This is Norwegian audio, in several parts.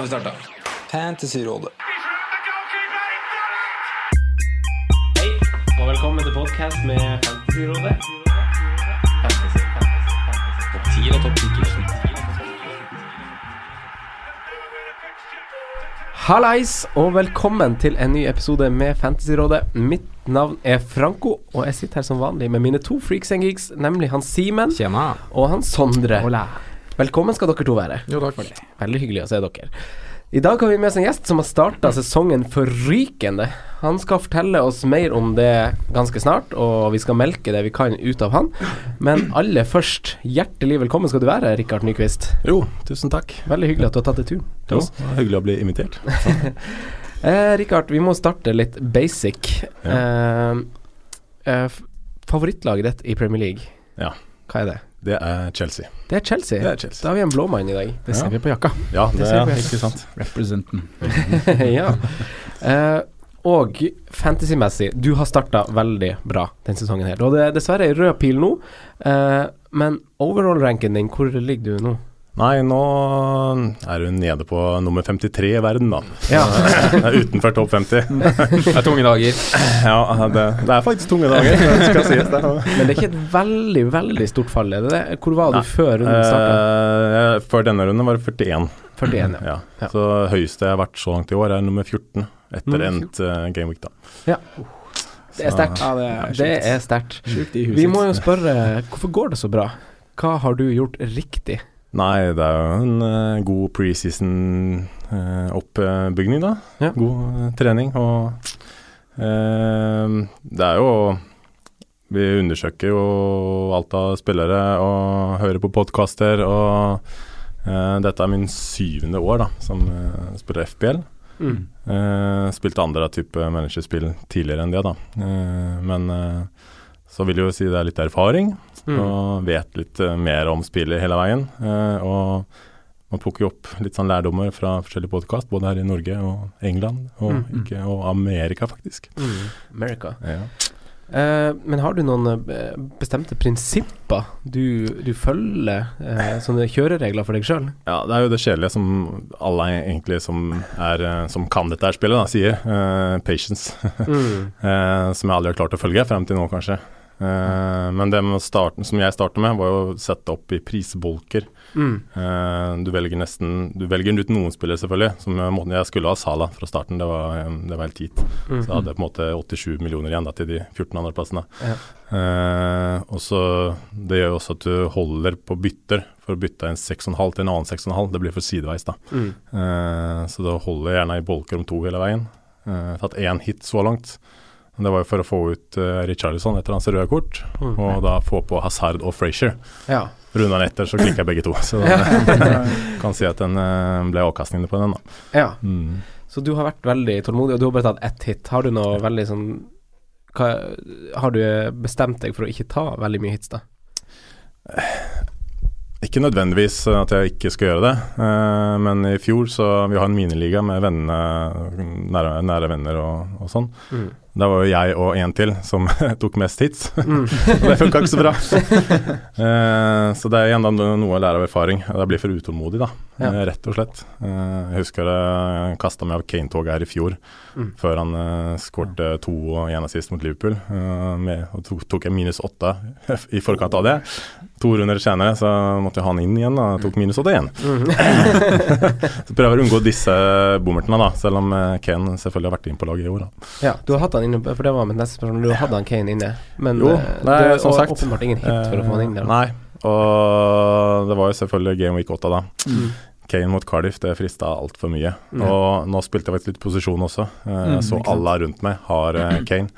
Har vi starta. Fantasyrådet. Hei, og velkommen til podcast med Fantasyrådet. Fantasy, fantasy, fantasy. Topp 10 og topp 10 Hallais, og velkommen til en ny episode med Fantasyrådet. Mitt navn er Franco, og jeg sitter her som vanlig med mine to freaks and geeks, nemlig han Simen og han Sondre. Velkommen skal dere to være. Jo, takk for det. Veldig hyggelig å se dere. I dag har vi med oss en gjest som har starta sesongen forrykende. Han skal fortelle oss mer om det ganske snart, og vi skal melke det vi kan ut av han. Men aller først, hjertelig velkommen skal du være, Rikard Nyquist. Jo, tusen takk. Veldig hyggelig at du har tatt deg turen til oss. var hyggelig å bli invitert. Eh, Rikard, vi må starte litt basic. Eh, eh, favorittlaget ditt i Premier League, Ja, hva er det? Det er Chelsea. Det er Chelsea. Det er Chelsea. Da har vi en blå mann i dag. Det ser vi på jakka. Ja, det, ser er vi. ikke sant. Representen. ja. Uh, og fantasymessig, du har starta veldig bra den sesongen her. Du hadde dessverre ei rød pil nå, uh, men overall-ranken din, hvor ligger du nå? Nei, nå er hun nede på nummer 53 i verden, da. Ja. Er utenfor topp 50. Det er tunge dager. Ja, det, det er faktisk tunge dager, det skal sies. Det. Men det er ikke et veldig, veldig stort fall, er det det? Hvor var du Nei. før runden starta? Eh, før denne runden var det 41. 41, ja. Ja. Så høyeste jeg har vært så langt i år, er nummer 14. Etter Nummer endt uh, gameweek, da. ja. Det er sterkt. Ja, det er er sterkt. Vi må jo spørre, hvorfor går det så bra? Hva har du gjort riktig? Nei, det er jo en uh, god preseason-oppbygning, da. Ja. God uh, trening. Og eh, det er jo Vi undersøker jo alt av spillere og hører på podkaster. Og eh, dette er min syvende år da som eh, spiller FBL. Mm. Eh, spilte andre type managerspill tidligere enn det, da. Eh, men eh, så vil jeg jo si det er litt erfaring, Mm. og vet litt eh, mer om spillet hele veien. Eh, og man plukker jo opp litt sånn lærdommer fra forskjellige podkast, både her i Norge og England, og, Mm. ikke, og Amerika, faktisk. Mm. America. Ja. Uh, men har du noen bestemte prinsipper du, du følger? uh, sånne kjøreregler for deg sjøl? ja, det er jo det kjedelige som alle egentlig som, er, som kan dette her spillet, da, sier. Uh, patience. Mm. som jeg aldri har klart å følge frem til nå, kanskje. Eh, men det å som jeg startet med, var jo å sette opp i prisbolker. Mm. Uh, du velger nesten Du velger ut noen spillere, selvfølgelig. Som jeg, skulle ha Sala fra starten, det var, eh, det var helt gitt. Mm. Så jeg hadde på en måte 87 millioner igjen da, til de 14 andreplassene. Ja. Uh, og så Det gjør jo også at du holder på bytter. For å bytte en 6,5 til en annen 6,5, det blir for sideveis, da. Mm. Så da holder jeg gjerne i bolker om to hele veien. Tatt én hit så langt. Det var jo for å få ut uh, Richarlison etter hans røde kort, Mm. og da få på Hazard og Frazier. Ja. Rundene etter så klikka begge to, så da, kan si at den uh, ble avkastningene på den, da. ja. Mm. Så du har vært veldig tålmodig, og du har bare tatt ett hit. Har du noe veldig sånn hva, Har du bestemt deg for å ikke ta veldig mye hits, da? Ikke nødvendigvis at jeg ikke skal gjøre det, eh, men i fjor så Vi har en miniliga med vennene, nære, nære venner og, og sånn. Mm. Det var jo jeg og en til som tok mest hits. og det funka ikke så bra. Eh, så det er igjen da noe å lære av erfaring. Jeg blir for utålmodig, da. Ja. Eh, rett og slett. Eh, jeg husker jeg kasta meg av Kane-toget her i fjor, Mm. før han skårte to og en assist mot Liverpool. Med, og tok, tok jeg minus åtte i forkant av det. To runder senere så måtte jeg ha han inn igjen, og tok minus åtte igjen. så prøver å unngå disse bommertene, da. Selv om Kane selvfølgelig har vært inn på laget i år. da. Ja, du har hatt han inne, for det var mitt neste spørsmål. Du hadde han Kane inne, men Jo, eh, nei, det var åpenbart ingen hit for å få han inn der. da. Nei, og det var jo selvfølgelig Game Week 8 da. Mm. Kane mot Cardiff, det frista altfor mye. Mm. Og nå spilte jeg faktisk litt posisjon også, eh, Mm, så alle rundt meg har eh, Kane.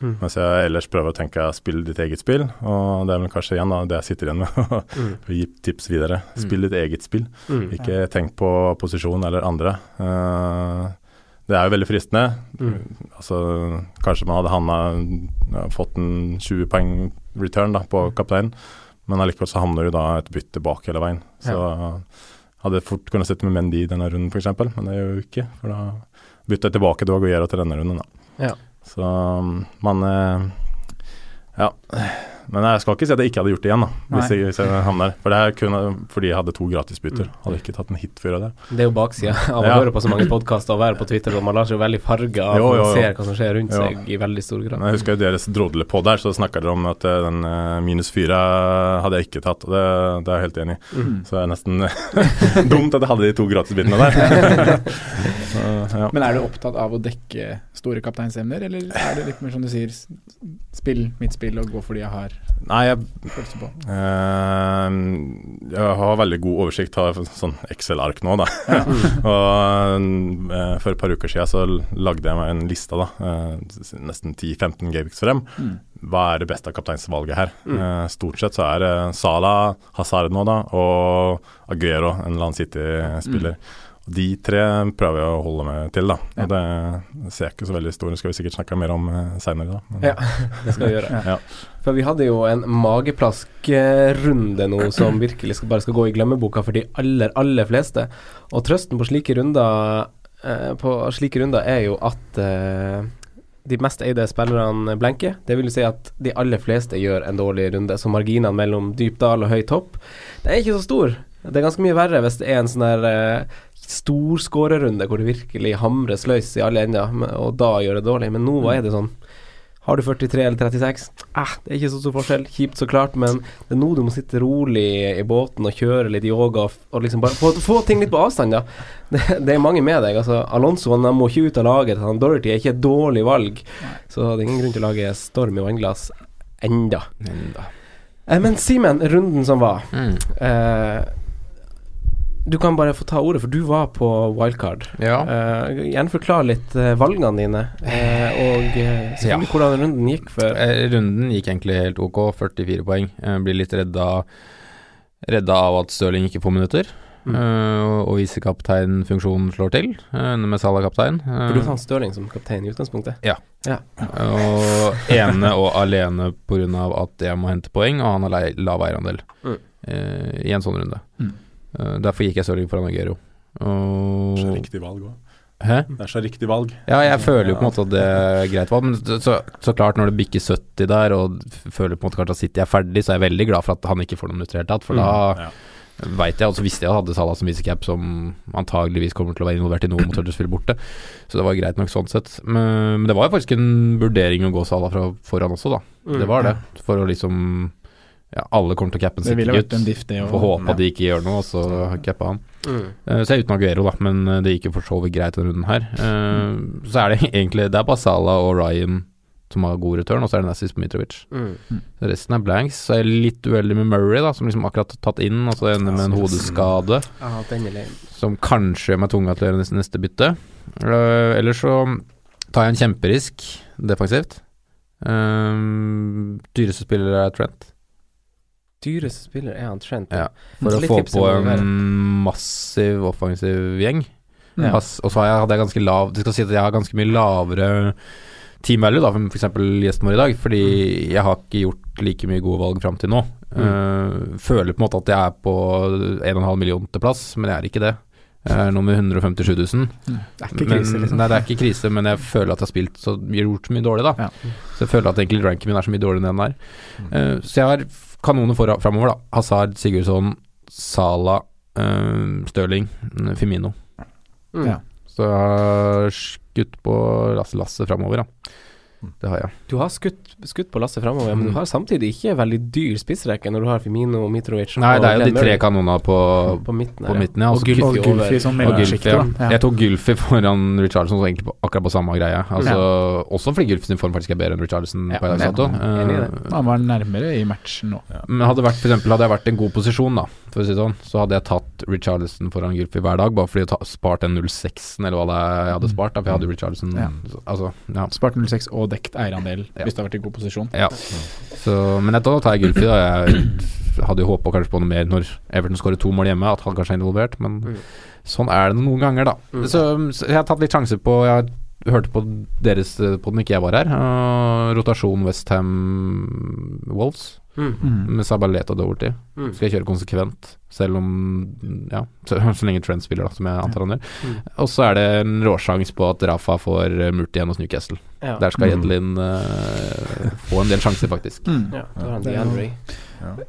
Mm. Mens jeg ellers prøver å tenke spill ditt eget spill, og det er vel kanskje igjen da det jeg sitter igjen med, Mm. gi tips videre. Spill ditt eget spill, Mm. ikke tenk på posisjon eller andre. Eh, det er jo veldig fristende. Mm. Altså, kanskje man hadde havna, fått en 20 poeng return da, på kapteinen, men allikevel så havner du da et bytte bak hele veien. Så hadde jeg fort kunnet sitte med Mendy i denne runden f.eks., men det gjør jeg jo ikke. For da bytter jeg tilbake til Aguero til denne runden, da. Ja. Så man eh, Ja. Men jeg skal ikke si at jeg ikke hadde gjort det igjen, da, hvis Nei. jeg, hvis jeg havner. For det er kun fordi jeg hadde to gratisbytter. Hadde ikke tatt en hit før det. Det er jo baksida av å Ja. høre på så mange podkaster og være på Twitter, og man lar seg jo veldig farge av Jo, og jo, jo. ser hva som skjer rundt Jo. seg i veldig stor grad. Men jeg husker jo deres på der, så snakka dere om at eh, den eh, minus fire hadde jeg ikke tatt. og Det, det er jeg helt enig i. Mm. Så det er nesten dumt at jeg hadde de to gratisbitene der. så, ja. Men er du opptatt av å dekke store kapteinsemner, eller er det litt mer som du sier, spill mitt spill og gå for de jeg har Nei, jeg, eh, jeg har veldig god oversikt. Har sånn Excel-ark nå, da. og eh, For et par uker siden så lagde jeg meg en liste, da. eh, nesten 10-15 gameweeks frem. Mm. Hva er det beste av kapteinsvalget her? Eh, stort sett så er det Sala, Hazard nå, da, og Aguero, en Land City-spiller. Og De tre prøver jeg å holde meg til, da. Og det ser jeg ikke så veldig stor Det skal vi sikkert snakke mer om uh, seinere, da. Men, Ja, det skal vi gjøre. Ja. For vi hadde jo en mageplask-runde nå som virkelig skal, bare skal gå i glemmeboka for de aller, aller fleste. Og trøsten på slike runder eh, På slike runder er jo at eh, de mest eide spillerne blenker. Det vil si at de aller fleste gjør en dårlig runde, så marginene mellom dyp dal og høy topp, det er ikke så stor. Det er ganske mye verre hvis det er en sånn der eh, storskårerrunde hvor det virkelig hamres løs i alle ender, og da gjør det dårlig. Men nå er det sånn Har du 43 eller 36? Eh, det er ikke så stor forskjell. Kjipt så klart, men det er nå du må sitte rolig i båten og kjøre litt yoga og, liksom bare få, få ting litt på avstand, da. Det, det er mange med deg. Altså, Alonso han må ikke ut av laget. Han Dorothy er ikke et dårlig valg, så det er ingen grunn til å lage storm i vannglass enda. Eh, men Simen, runden som var. Mm. Eh, du kan bare få ta ordet, for du var på wildcard. Ja. Uh, gjerne forklar litt uh, valgene dine, uh, og se selvfølgelig hvordan runden gikk for Eh, Runden gikk egentlig helt ok, 44 poeng. Eh, blir litt redda, redda av at Stirling ikke får minutter. Mm. Uh, og visekapteinfunksjonen slår til, uh, med Salah kaptein. Uh, For du fant Stirling som kaptein i utgangspunktet? Ja. Ja. Og ene og alene pga. at jeg må hente poeng, og han har lei- lav eierandel Mm. eh, i en sånn runde. Mm. Eh, derfor gikk jeg Stirling foran Aguero. Og Så riktig valg òg. Hæ? Det er så riktig valg. Ja, jeg føler jo på en måte at det er greit valg, men så, så, så klart når det bikker 70 der, og føler på en måte kanskje at City er ferdig, så er jeg veldig glad for at han ikke får noen minutter i det hele tatt, for Mm, da ja. veit jeg, og så visste jeg at han hadde Salah som visecap, som antageligvis kommer til å være involvert i noe mot Huddersfield borte, så det var greit nok sånn sett. Men, men det var jo faktisk en vurdering å gå Salah fra foran også, da. Mm. Det var det, for å liksom Ja, alle kommer til å cappe en City-gutt. Får håpe at de ikke gjør noe, og så cappa han. Mm. Eh, Så jeg er uten Aguero, da, men eh, det gikk jo for så vidt greit denne runden her. Mm. Så er det egentlig Det er bare Salah og Ryan som har god return, og så er det Nassis på Mitrovic. Mm. Resten er blanks. Så er jeg litt uheldig med Murray, da, som liksom akkurat har tatt inn, og så ender med en hodeskade som kanskje gjør meg tunga til å gjøre neste, bytte. Uh, Eller så tar jeg en kjemperisk defensivt. Uh, dyreste spiller er Trent. Dyreste spiller er han Trent. Ja, For å få på en massiv offensiv gjeng. Ja. Og så har jeg, hadde jeg ganske lav Det skal si at jeg har ganske mye lavere team value da, for f.eks. gjesten vår i dag, fordi jeg har ikke gjort like mye gode valg fram til nå. Mm. Uh, føler på en måte at jeg er på 1,5 million til plass, men jeg er ikke det. Jeg er nummer med 157 000. Mm. Det er ikke Men- krise, liksom. Nei, det er ikke krise, men jeg føler at jeg har spilt så gjort så mye dårlig, da. Ja. Så jeg føler at egentlig ranken min er så mye dårligere enn den er. Mm. Eh, så jeg har kanoner for, framover, da. Hazard, Sigurdsson, Sala, uh, Stirling, Femino. Mm. Ja. Så jeg har skutt på Lasse Lasse framover, da. Det har jeg. Du har skutt, skutt på lasset framover, men du har samtidig ikke veldig dyr spissrekke når du har Firmino, Mitrovic Nei, det er jo de tre kanonene på, på midten. på midten, ja. Og Altså, Gylfi Og. Gylfi som og Gylfi, ja. Ja. Jeg tok Gylfi foran Richarlison, så egentlig på, akkurat på samme greie. Altså, Også fordi Gylfi sin form faktisk er bedre enn Richarlison. Ja, på dags ja, dato. Han var nærmere i matchen nå. Men hadde, vært, for eksempel, hadde jeg vært i en god posisjon, da, for å si det sånn, så hadde jeg tatt Richarlison foran Gylfi hver dag, bare fordi jeg spart den 06-en, eller hva det jeg hadde spart. Da, for jeg hadde Richarlison Ja. Altså, ja. Spart 06 og dekt eierandel Ja. hvis du har vært i god posisjon. ja. Så, men da tar jeg Gylfi, da. Jeg hadde jo håpa kanskje på noe mer når Everton skårer to mål hjemme, at han kanskje er involvert, men Mm. sånn er det noen ganger, da. Mm. Så, så jeg har tatt litt sjanser på Jeg hørte på deres eh, på den ikke jeg var her. Uh, rotasjon Westham Wolves. Mm. Mm. med Sabalet og Doverty. Mm. Skal jeg kjøre konsekvent, selv om Ja, så, så lenge Trent spiller, da, som jeg antar han gjør. Mm. Og så er det en råsjanse på at Rafa får uh, murt igjen hos Newcastle. Ja. Der skal Mm. Jedlin uh, få en del sjanser, faktisk. Mm. Ja, Det er DeAndre.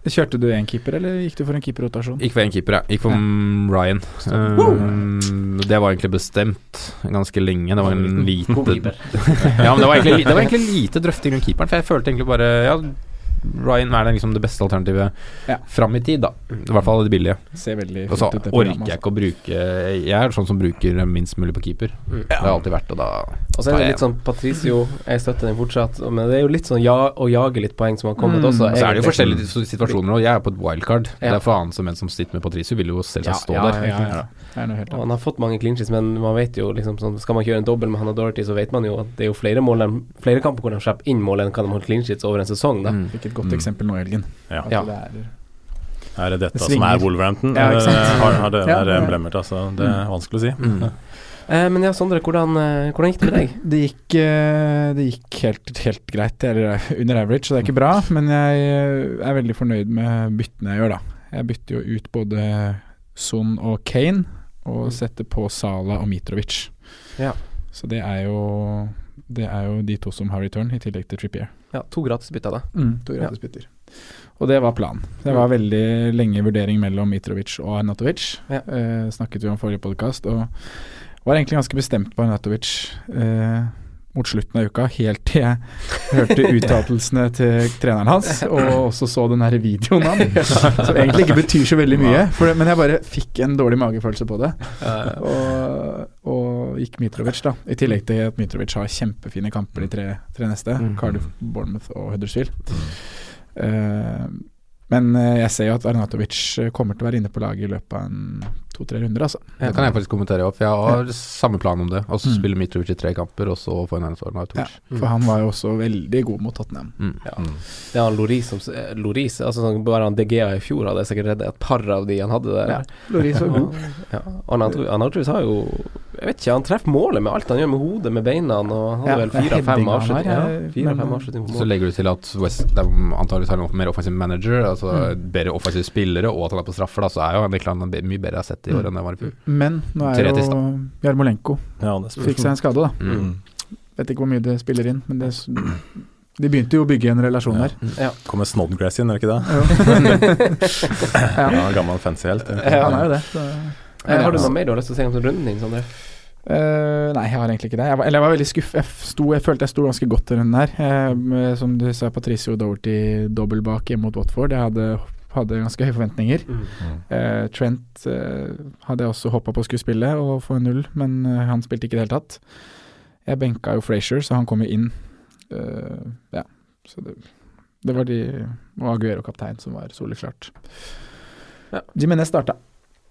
Kjørte du én keeper, eller gikk du for en keeperrotasjon? Gikk for én keeper, ja. Gikk for Ja. Ryan. Um, det var egentlig bestemt ganske lenge. Det var en liten Ja, men det var, egentlig, det var egentlig lite drøfting rundt keeperen, for jeg følte egentlig bare Ja, Ryan er det liksom det beste alternativet Ja. fram i tid, da. I hvert fall det billige. Og så orker jeg ikke å bruke Jeg er sånn som bruker minst mulig på keeper. Mm. Det har alltid vært, og da Og så er det litt sånn Patricio, jeg støtter den fortsatt, men det er jo litt sånn ja, å jage litt poeng som har kommet Mm. også. Så er det jo forskjellige situasjoner, og jeg er på et wildcard. Ja. Det er faen som en som sitter med Patricio, vil jo selvsagt Ja, stå ja, der. Ja, ja. Helt Og han har fått mange clean sheets, men man vet jo liksom sånn Skal man kjøre en dobbel med Hannah Dorothy, så vet man jo at det er jo flere, mål, flere kamper hvor de slipper inn mål enn hva de har clinches over en sesong, da. Mm. Et godt Mm. eksempel nå i helgen. Ja. At Ja. det er Er det dette Det som er Wolverhampton? Ja, ikke sant? har, har det Ja, vært emblemert? Altså, det er vanskelig å si. Mm. Eh, men ja, Sondre, hvordan, eh, hvordan gikk det med deg? Det gikk, eh, det gikk helt, helt greit, eller under average, så det er ikke bra. Men jeg eh, er veldig fornøyd med byttene jeg gjør, da. Jeg bytter jo ut både Son og Kane, og setter på Sala og Mitrovic. Ja. Så det er jo Det er jo de to som har return, i tillegg til Trippier. Ja, to gratisbytter, da. Mm, to gratisbytter. Og det var planen. Det var veldig lenge vurdering mellom Mitrovic og Arnatovic. Ja. Eh, snakket vi om forrige podkast, og var egentlig ganske bestemt på Arnatovic eh, mot slutten av uka, helt til jeg hørte uttalelsene til treneren hans, og også så den her videoen han, som egentlig ikke betyr så veldig mye, det, men jeg bare fikk en dårlig magefølelse på det. Og, og gikk Mitrovic, da. I tillegg til at Mitrovic har kjempefine kamper de tre, tre neste. Mm. Cardiff, Bournemouth og Huddersfield. Eh, men eh, jeg ser jo at Arnatovic eh, kommer til å være inne på laget i løpet av en to-tre runder, altså. Det kan jeg faktisk kommentere opp, for jeg har samme plan om det. Og så Mm. spille Mitrovic i tre kamper, og så få en ansvar med Ja, Arnautovic. for han var jo også veldig god mot Tottenham. Mm. Ja. Det er han Loris som eh, Loris, altså sånn, Bare han DGA i fjor hadde sikkert reddet et par av de han hadde der. Ja, Loris var god. Ja. Arnatovic har jo Jeg vet ikke, han treffer målet med alt han gjør med hodet, med beina, og han hadde Ja, vel fire-fem avslutninger. Ja, fem avslutninger på Så legger du til at West de antakeligvis har en mer offensiv manager, altså bedre offensive spillere, og at han er på straffer, da, så er jo han egentlig han mye bedre jeg har sett i år enn det var i fjor. Men nå er Teoretisk, jo Jarmolenko Ja, fikk seg en skade, da. Mm. Vet ikke hvor mye det spiller inn, men det, de begynte jo å bygge en relasjon Ja. der. Kommer Snodgrass inn, er det ikke det? Ja. Ja, gammel fancy helt. Ja, han er jo det. Så. Eh, har du Ja. noe mer du har lyst til å si om runden din, Sondre? Uh, nei, jeg har egentlig ikke det. Jeg var, eller jeg var veldig skuff. Jeg, sto, jeg følte jeg sto ganske godt i runden her. Eh, som du sa, Patricio Doverty dobbel bak hjemme mot Watford. Jeg hadde, hadde ganske høye forventninger. Eh, Trent eh, hadde jeg også håpa på skulle spille og få en null, men eh, han spilte ikke i det hele tatt. Jeg benka jo Frazier, så han kom jo inn. Eh, ja, så det, det var de og Aguero kaptein som var soleklart. Ja. Jimenez starta.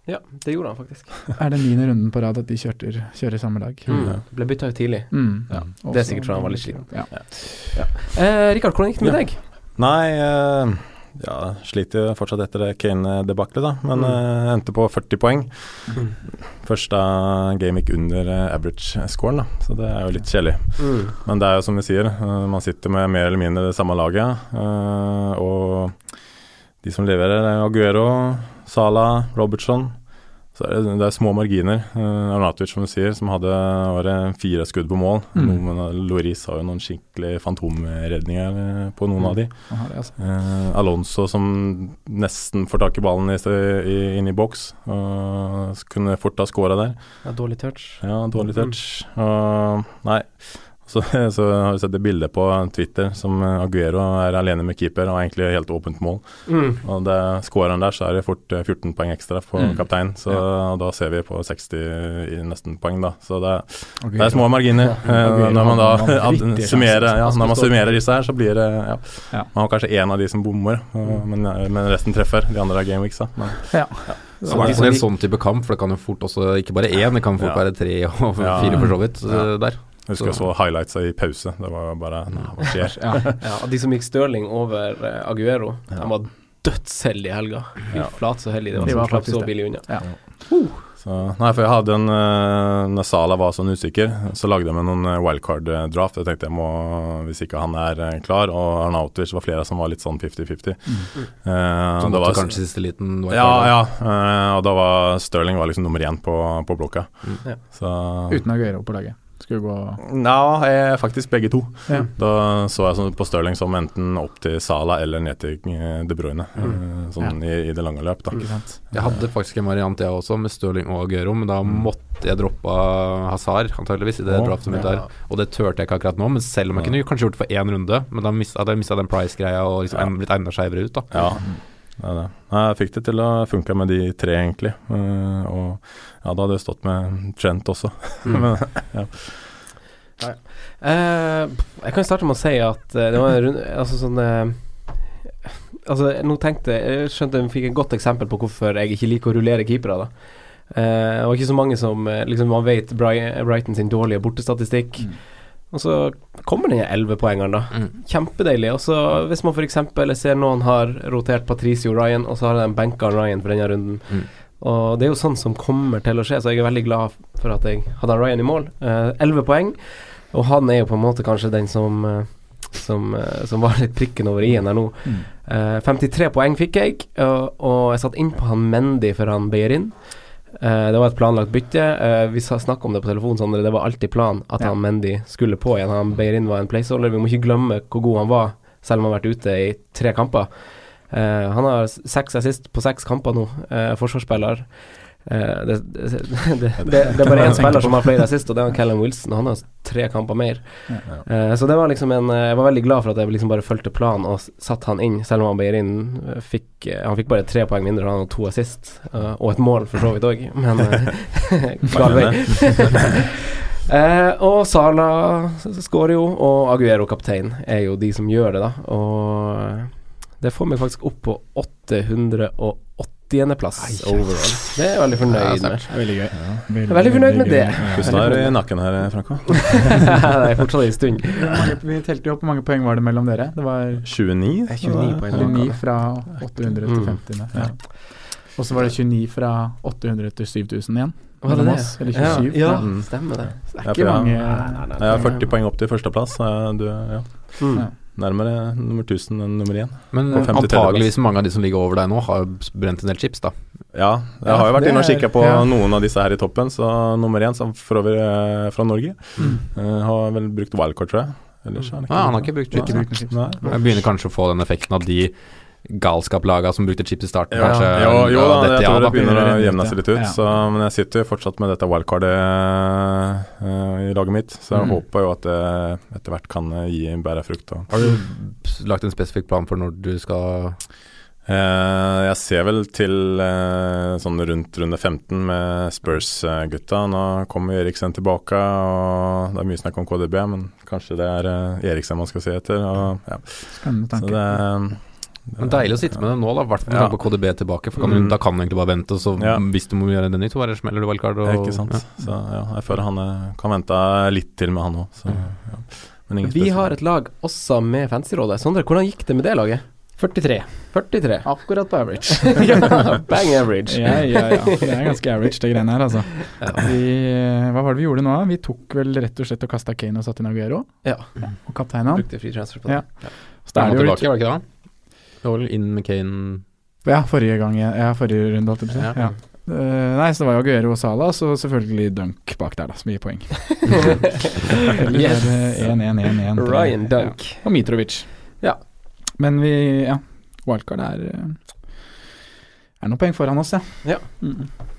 Ja, det gjorde han faktisk. Er det niende runden på rad at de kjørter, kjører samme dag? Mm. Ble bytta ut tidlig. Mm. Ja. Det er sikkert fordi han var litt sliten. Ja. Eh, Rikard, hvordan gikk det med Ja. deg? Nei, eh, ja, sliter jo fortsatt etter det Kane-debaklet, da. Men Mm. eh, endte på 40 poeng. Mm. Første game gikk under eh, average-scoren, da. Så det er jo litt kjedelig. Mm. Men det er jo som vi sier, eh, man sitter med mer eller mindre det samme laget. eh, og de som leverer, er Aguero, Sala, Robertson. så er det, det er små marginer. Uh, Arnatovic, som du sier, som hadde var fire skudd på mål. Mm. Noen, Loris har jo noen skikkelig fantomredninger eh, på noen Mm. av de. Aha, det, altså. uh, Alonso som nesten får tak i ballen i, i, inn i boks, og kunne fort ha scora der. Ja, dårlig touch. Ja, dårlig touch. Nei. Så, så har vi sett et bilde på Twitter som Aguero er alene med keeper og egentlig helt åpent mål. Mm. Og det Skårer han der, så er det fort eh, 14 poeng ekstra på Mm. kaptein. Så Ja. og da ser vi på 60 i nesten poeng, da. Så det, Aguero. det er små marginer. Ja. Eh, Aguero når man da man summerer, ja, når man summerer disse her, så blir det ja. Ja. Man har kanskje én av de som bommer, men, men resten treffer. De andre er gameweeks, da. Men, Ja. Så det er en sånn type kamp, for det kan jo fort også ikke bare én, det kan fort Ja. være tre og fire for så vidt Ja. eh, der. Jeg husker jeg så highlights i pause. Det var bare Nei, hva skjer? Ja. Ja, de som gikk Stirling over eh, Aguero, Ja. de var dødsheldige i helga. Fy Ja. flat så heldige de var De som slapp så billig unna. Ja. Så, nei, for jeg hadde en uh, Når Sala var sånn usikker, så lagde jeg meg noen eh, wildcard-draft. Jeg tenkte jeg må, hvis ikke han er klar, og Arnautovic var flere som var litt sånn 50-50. Eh, Så måtte var- kanskje siste liten wildcard, Ja, ja. Uh, og da var Sterling var liksom nummer én på, på blokka. Mm. Ja. Så Uten Aguero på laget. Skulle gå Ja, jeg, faktisk begge to. Ja. Da så jeg sånn på Stirling som enten opp til Sala eller ned til eh, De Bruyne. Mm. Sånn i, i det lange løp, da. Ikke sant. Jeg hadde faktisk en variant jeg også, med Stirling og Aguero, men da måtte jeg droppe Hazard, antageligvis, i det oh, draftet mitt ja. der. Og det turte jeg ikke akkurat nå, men selv om jeg kunne kanskje gjort det for én runde, men da hadde jeg mista den price-greia og liksom Ja. blitt enda skeivere ut, da. Ja, det er det. Nei, jeg fikk det til å funke med de tre, egentlig. Eh, og ja, da hadde jeg stått med Trent også. Men, ja. Eh, jeg kan starte med å si at eh, det var en runde Altså sånn eh, Altså, nå tenkte jeg skjønte jeg fikk et godt eksempel på hvorfor jeg ikke liker å rullere keepere, da. Eh, det var ikke så mange som Liksom Man vet Brighton sin dårlige bortestatistikk. Og så kommer den 11-poengeren, da. Mm. Kjempedeilig. Og så hvis man f.eks. ser noen har rotert Patricio Ryan, og så har de benka Ryan for denne runden. Mm. Og det er jo sånn som kommer til å skje, så jeg er veldig glad for at jeg hadde Ryan i mål. Eh, 11 poeng, og han er jo på en måte kanskje den som eh, som, eh, som var litt prikken over i-en her nå. Mm. Eh, 53 poeng fikk jeg, og, og jeg satt innpå han Mendy før han Beirin. Eh, det var et planlagt bytte. Uh, vi snakka om det på telefonen, Sondre. Det var alltid planen at Ja. han Mendy skulle på igjen. Han Beirin var en placeholder. Vi må ikke glemme hvor god han var, selv om han har vært ute i tre kamper. Eh, han har seks assist på seks kamper nå, forsvarsspiller. Eh, det, det, det, det, er bare én spiller som har flere assist, og det er Callum Wilson. Han har tre kamper mer. Eh, så det var liksom en eh, Jeg var veldig glad for at jeg liksom bare fulgte planen og satte han inn, selv om han eh, fikk Han fikk bare tre poeng mindre, han hadde to assist, og et mål for så vidt òg, men eh, gal vei. Og Sala skårer jo, og Aguero kaptein er jo de som gjør det, da. Og det får meg faktisk opp på 880.-plass overall. Det er jeg veldig fornøyd med. Det er veldig gøy. Jeg er veldig fornøyd med det. Pusten er i nakken her, Franco. det er fortsatt en stund. Vi telte jo opp hvor mange poeng var det mellom dere. Det var 29? 29 poeng. 29 fra 800 til Mm. 50. Ja. Og så var det 29 fra 800 til 7000 igjen. Var det det? oss, Eller Ja, 27. ja, ja. stemmer det. Så det er ikke mange Jeg har 40 poeng opp til førsteplass. Du ja, Mm. Nærmere nummer 1000 enn nummer 1. Men eh, 53 antageligvis mange av de som ligger over deg nå, har brent en del chips, da. Ja, jeg Ja, har jo vært inne og kikka på ja. noen av disse her i toppen. Så nummer 1 som for øvrig er fra Norge, Mm. eh, har vel brukt wildcard, tror jeg. Ellers mm. han ikke Ja, han har ikke brukt chips. Ikke brukt chips. Nei. Jeg begynner kanskje å få den effekten av de galskaplaga som brukte chips i starten, Ja, kanskje. jo, jo da, ja, dette, jeg ja, tror da. det begynner å jevne seg litt ut. ja. Så, men jeg sitter jo fortsatt med dette wildcardet uh, i laget mitt, så jeg Mm. håper jo at det etter hvert kan eh, gi bedre frukt. Og. Har du lagt en spesifikk plan for når du skal Uh, jeg ser vel til uh, sånn rundt runde 15 med Spurs-gutta. Nå kommer Eriksen tilbake, og det er mye snakk om KDB, men kanskje det er Eriksen man skal se etter. Og, ja. Spennende Så det det, Men Deilig å sitte med det nå, da. I hvert fall med Ja. tanke på KDB tilbake. For kan du, Mm. da kan du egentlig bare vente, og så Ja. hvis du må gjøre det nytt, så bare smeller du wildcard. Og, Ikke sant. Ja. Så ja, jeg føler han eh, kan vente litt til med han òg. Ja. Men ingen Vi har et lag også med Fancyrådet. Sondre, hvordan gikk det med det laget? 43. 43. Akkurat på average. ja, bang average. ja, ja, ja. Det er ganske average, det greiene her, altså. Vi, hva var det vi gjorde nå? Vi tok vel rett og slett og kasta Kane og satte inn Aguero. Ja. Og kapteinen. Brukte free transfer på Ja. det. Så da er det jo tilbake, litt var det ikke det? Det var vel inn med Kane Ja, forrige gang Ja, forrige runde, holdt jeg på å si. Ja. Ja. Eh, nei, så det var jo Aguero og Salah, så selvfølgelig Dunk bak der, da, som gir poeng. Yes. er det 1-1-1-1. Ryan Dunk. Ja. Og Mitrovic. Ja. Men vi Ja, wildcard er eh, Er noen poeng foran oss, ja. Ja. Mm. Uh,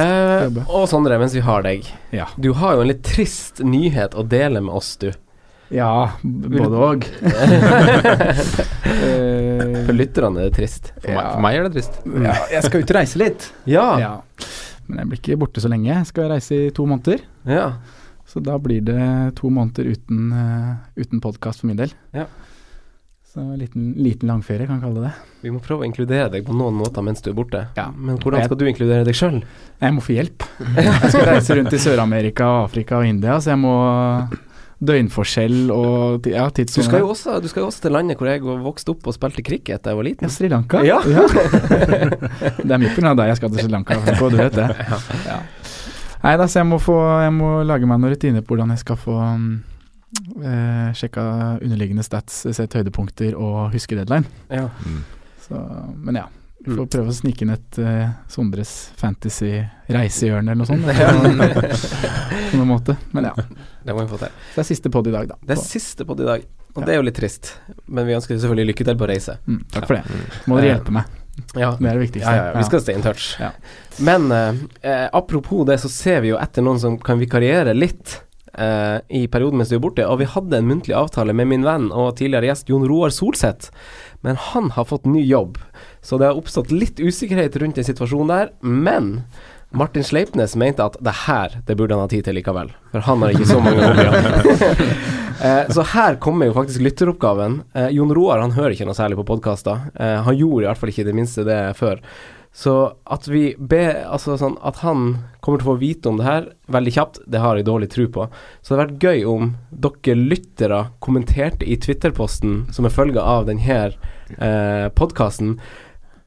Eh, og Sondre, mens vi har deg. Ja. Du har jo en litt trist nyhet å dele med oss, du. Ja, både. Eh, For lytterne er det trist. For, meg, for meg er det trist. ja, jeg skal ut og reise litt. Ja. Ja. Men jeg blir ikke borte så lenge. Jeg skal reise i to måneder. ja. Så da blir det to måneder uten, uh, uten podkast for min del. Ja. Så en liten, liten langferie, kan jeg kalle det det. Vi må prøve å inkludere deg på noen måter mens du er borte. Ja. Men hvordan skal du inkludere deg sjøl? Jeg må få hjelp. Jeg skal reise rundt i Sør-Amerika, Afrika og India, så jeg må Døgnforskjell og ja, ja, Du, skal jo også- du skal jo også til landet hvor jeg vokste opp og spilte cricket da jeg var liten. Ja, Sri Lanka. Ja. det er mye pga. deg jeg skal til Sri Lanka, Franco, du vet det. Ja. Nei da, så jeg må, få, jeg må lage meg noen rutiner på hvordan jeg skal få um, eh, sjekka underliggende stats, sett høydepunkter og huske deadline. Ja. Så, men ja. Vi får Mm. prøve å snike inn et uh, Sondres fantasy-reisehjørne eller noe sånt. På noen måte. Men ja. Det må vi få til. Så det er siste pod i dag, da. Det er siste podd i dag, og det er jo litt trist. Men vi ønsker selvfølgelig lykke til på reise. Mm, takk for det. Må dere hjelpe meg. Ja. Det er det viktigste. Ja, ja, vi skal stay in touch. Ja. Men eh, eh, apropos det, så ser vi jo etter noen som kan vikariere litt Uh, i perioden mens du er borte. Og vi hadde en muntlig avtale med min venn og tidligere gjest Jon Roar Solseth. Men han har fått ny jobb, så det har oppstått litt usikkerhet rundt den situasjonen der. Men Martin Sleipnes mente at det her, det burde han ha tid til likevel. For han har ikke så mange hobbyer. Eh, så her kommer jo faktisk lytteroppgaven. Eh, Jon Roar han hører ikke noe særlig på podkaster. Eh, han gjorde i hvert fall ikke det minste det før. Så at vi ber Altså sånn at han kommer til å få vite om det her veldig kjapt, det har jeg dårlig tro på. Så det hadde vært gøy om dere lyttere kommenterte i Twitter-posten som en følge av denne eh, podkasten.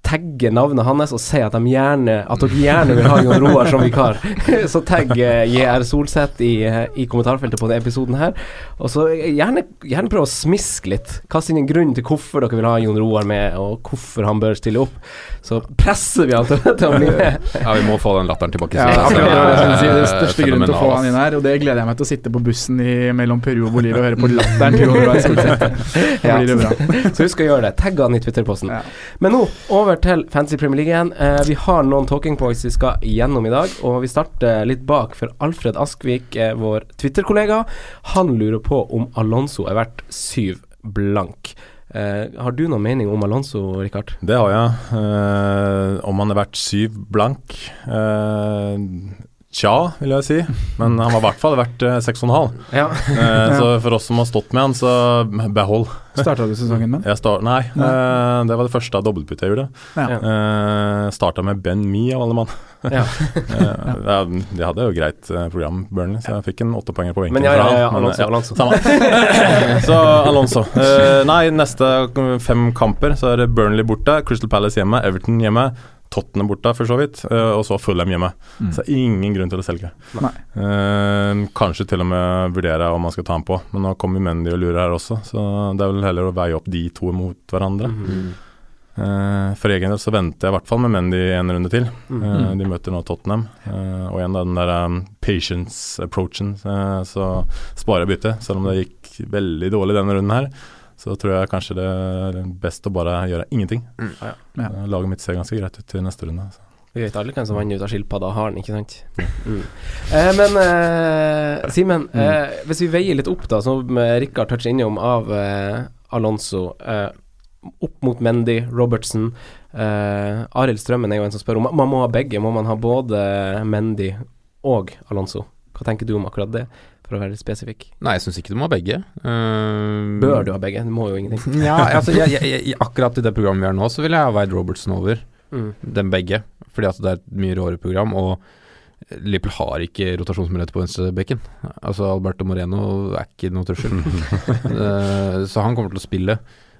Tagge navnet hans og si at, de gjerne, at dere gjerne vil ha Jon Roar som vikar. så tagg eh, JR Solseth i, eh, i kommentarfeltet på denne episoden her. Og så gjerne, gjerne prøve å smiske litt. Kast inn en grunn til hvorfor dere vil ha Jon Roar med, og hvorfor han bør stille opp. Så presser vi han til, til å bli med. Ja, vi må få den latteren tilbake. Ja, det er, det er. Det Eh, største grunnen til å få han inn her, og det gleder jeg meg til å sitte på bussen i, mellom Peru og Bolivia og høre på latteren til Jon Roar Solseth. Da blir det bra. Så husk å gjøre det. Tagg han i Twitter-posten. Men nå over til Fancy Premier League igjen. Eh, vi har noen talking points vi skal gjennom i dag, og vi starter litt bak for Alfred Askvik, eh, vår Twitter-kollega. Han lurer på om Alonso er verdt syv blank. Eh, har du noen mening om Alonso, Rikard? Det har jeg. Eh, om han er verdt syv blank eh, Tja, vil jeg si. Men han var i hvert fall verdt eh, seks og en halv. Ja. Eh, så for oss som har stått med han, så behold. Starta du sesongen med? han? start, nei, eh, det var det første av dobbeltbyttet jeg gjorde. Ja. Uh, Starta med Ben Me, av alle mann. Ja. Eh, ja, de hadde jo greit eh, program, Burnley, så jeg fikk en åttepoenger på benken. Men ja, ja, ja, Alonso. men, Alonso, Alonso. Samme. så Alonso. Eh, nei, neste fem kamper så er det Burnley borte, Crystal Palace hjemme, Everton hjemme, Tottenham borte for så vidt, eh, og så Fulham hjemme. Mm. Så ingen grunn til å selge. Nei. Eh, kanskje til og med vurdere om man skal ta ham på, men nå kommer Mendy og lurer her også, så det er vel heller å veie opp de to mot hverandre. Mm. Eh, for egen del så venter jeg i hvert fall med Mendy en runde til. Mhm. Eh, de møter nå Tottenham, eh, og igjen da den der um, patience-approachen, eh, så sparer jeg byttet. Selv om det gikk veldig dårlig denne runden her, så tror jeg kanskje det er best å bare gjøre ingenting. Mm, ja. Ja. Eh, Laget mitt ser ganske greit ut til neste runde. Så. Vi vet alle hvem som vant ut av skilpadda og haren, ikke sant? Mm. Eh, men eh, Simen, eh, hvis vi veier litt opp, da, som Rikard toucher innom av eh, Alonso, eh, opp mot Mendy, Robertsen. eh, Arild Strømmen er jo en som spør om man må ha begge. Må man ha både Mendy og Alonso? Hva tenker du om akkurat det, for å være litt spesifikk? Nei, jeg syns ikke du må ha begge. Uh, Bør du ha begge? Du må jo ingenting. Ja, altså jeg, jeg, jeg, akkurat i det programmet vi har nå, så vil jeg ha veid Robertson over Mm. dem begge. Fordi at det er et mye råere program, og Liverpool har ikke rotasjonsmuligheter på venstrebekken. Altså Alberto Moreno er ikke noe trussel. uh, så han kommer til å spille.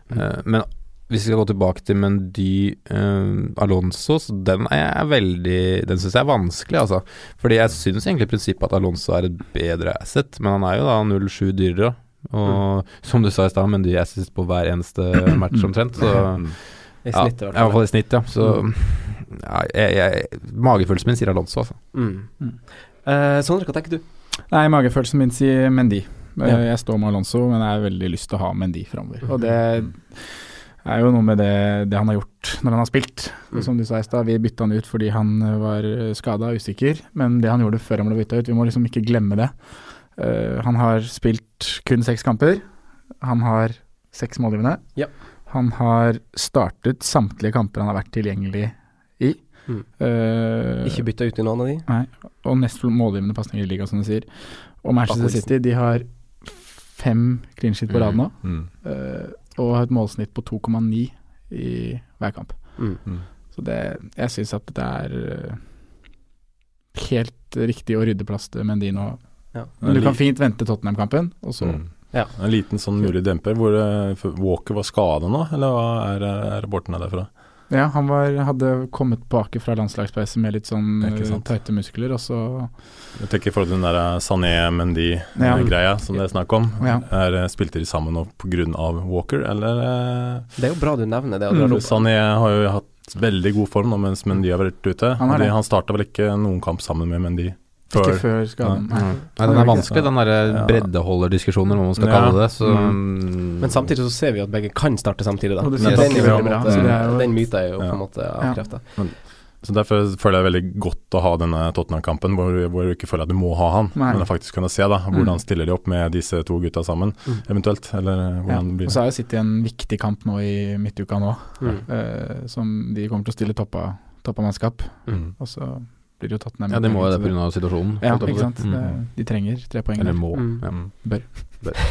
Uh, men hvis vi skal gå tilbake til Mendy eh, Alonso, så den er jeg veldig Den syns jeg er vanskelig, altså. Fordi jeg syns egentlig i prinsippet at Alonso er et bedre asset, men han er jo da 0,7 dyrere. Og som du sa i stad, Mendy er sist på hver eneste match omtrent, så I snitt, ja, i hvert fall. i snitt, ja. Så ja, jeg, jeg, Magefølelsen min sier Alonso, altså. Mm. Eh, Sondre, hva tenker du? Nei, magefølelsen min sier Mendy. Eh, Ja. Jeg står med Alonso, men jeg har veldig lyst til å ha Mendy framover. Og det er jo noe med det, det han har gjort når han har spilt. Mm. Som du sa i stad, vi bytta han ut fordi han var skada og usikker, men det han gjorde før han ble bytta ut, vi må liksom ikke glemme det. Uh, han har spilt kun seks kamper. Han har seks målgivende. Ja. Han har startet samtlige kamper han har vært tilgjengelig i. Mm. Uh, Ikke bytta ut i noen av de? Nei, og nest målgivende pasninger i ligaen, som du sier. Og Manchester City, de har fem clean shit på rad nå, Mm. eh, og har et målsnitt på 2,9 i hver kamp. Mm. Mm. Så det, jeg syns at det er eh, helt riktig å rydde plass til Mendy nå. Ja. Men du kan fint vente Tottenham-kampen, og så Mm. Ja. En liten sånn mulig demper. Hvor eh, Walker var skada nå, eller hva er, er rapporten derfra? Ja, han var, hadde kommet tilbake fra landslagspause med litt sånn Ja, eh, tighte muskler, og så Jeg tenker i forhold til den der Sané-Mendy-greia som det er snakk om. Ja. Er, eh, spilte de sammen nå pga. Walker, eller eh, Det er jo bra du nevner det. Mm. Sané har jo hatt veldig god form nå mens Mendy har vært ute. Han har han starta vel ikke noen kamp sammen med Mendy ikke før skaden. Ja. Nei. Mm. Nei, den er vanskelig, den derre Ja. breddeholderdiskusjonen, hva man skal Ja. kalle det. Så Mm. Men samtidig så ser vi at begge kan starte samtidig, da. Den, er jo på veldig en bra, måte- så det er jo- den myten er jo på en måte Ja. avkrefta. Så Derfor føler jeg veldig godt å ha denne Tottenham-kampen, hvor, hvor du ikke føler at du må ha han, Nei. men faktisk kunne se da hvordan Mm. stiller de opp med disse to gutta sammen, Mm. eventuelt. Eller Ja. hvordan blir Og så har jeg sittet i en viktig kamp nå i midtuka nå, Mm. eh, som de kommer til å stille toppa, toppa mannskap. Mm. Og så blir jo Tottenham. ja, det må jo det pga. situasjonen. Ja, ikke sant. Mm. De trenger tre poeng. Eller må. Mm. Ja. Bør. Bør.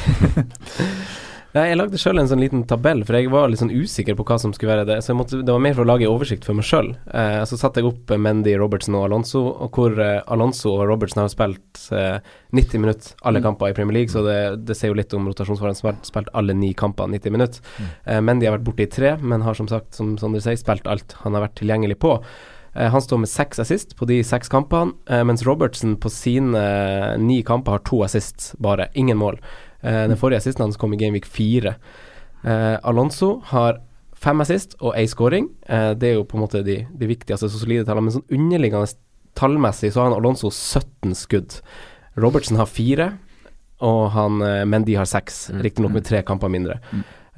Nei, jeg lagde sjøl en sånn liten tabell, for jeg var litt sånn usikker på hva som skulle være det. Så jeg måtte, det var mer for å lage oversikt for meg sjøl. Eh, så satte jeg opp eh, Mendy, Robertson og Alonso, og hvor eh, Alonso og Robertson har spilt eh, 90 minutter alle Mm. kamper i Premier League, så det, det sier jo litt om rotasjonsfaren. har spilt alle ni kamper 90 minutter. Mm. Eh, Mendy har vært borte i tre, men har som sagt, som Sondre sier, spilt alt han har vært tilgjengelig på. Eh, han står med seks assist på de seks kampene, eh, mens Robertsen på sine eh, ni kamper har to assist, bare. Ingen mål. Den forrige assisten hans kom i Gameweek 4. Eh, Alonso har fem assist og én scoring. Det er jo på en måte de, de viktigste, så solide tallene. Men sånn underliggende tallmessig så har han Alonso 17 skudd. Robertsen har fire, og han Mendy har seks, Mm. riktignok med tre kamper mindre.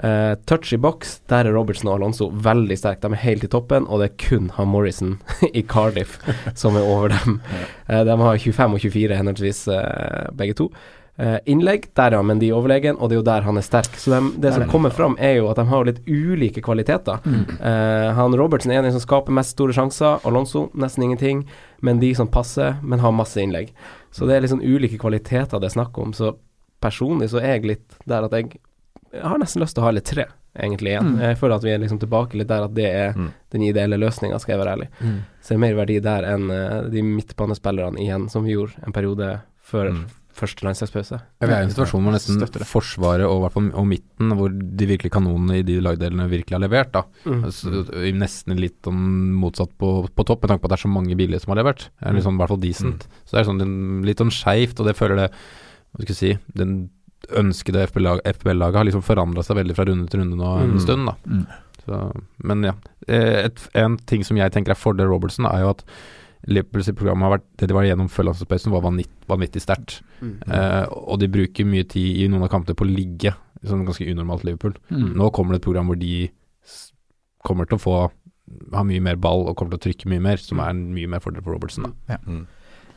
Eh, touch i boks, der er Robertson og Alonso veldig sterke. De er helt i toppen, og det er kun han Morrison i Cardiff som er over dem. Uh, de har 25 og 24 henholdsvis, uh, begge to. Eh, innlegg, der er han Mendy overlegen, og det er jo der han er sterk. Så de, det som kommer fram, er jo at de har litt ulike kvaliteter. Mm. Han Robertson er den som skaper mest store sjanser, Alonso nesten ingenting. Men de som passer, men har masse innlegg. Så det er liksom ulike kvaliteter det er snakk om. Så personlig så er jeg litt der at jeg, jeg har nesten lyst til å ha litt tre, egentlig, igjen. Mm. Jeg føler at vi er liksom tilbake litt der at det er Mm. den ideelle løsninga, skal jeg være ærlig. Mm. Ser mer verdi der enn eh, de midtbanespillerne igjen, som vi gjorde en periode før Mm. første landslagspause. Ja, vi er i en situasjon hvor nesten Støtter. Forsvaret og, og midten, hvor de virkelige kanonene i de lagdelene virkelig har levert. da Mm. Nesten litt motsatt på, på topp, med tanke på at det er så mange billige som har levert. Er litt sånn, i hvert fall decent. Så det er sånn litt sånn skeivt, og det føler det Hva skal jeg si Den ønskede FBL-laget har liksom forandra seg veldig fra runde til runde nå en Mm. stund, da. Mm. Så, men ja. Eh, Et, en ting som jeg tenker er fordel Robertson, er jo at Liverpools program har vært Det de var gjennom før landslagspausen, var vanvitt, vanvittig sterkt. Mm. Eh, og de bruker mye tid i noen av kampene på å ligge, sånn ganske unormalt Liverpool. Mm. Nå kommer det et program hvor de kommer til å få ha mye mer ball og kommer til å trykke mye mer, som er en mye mer fordel for Robertson. Da. Mm.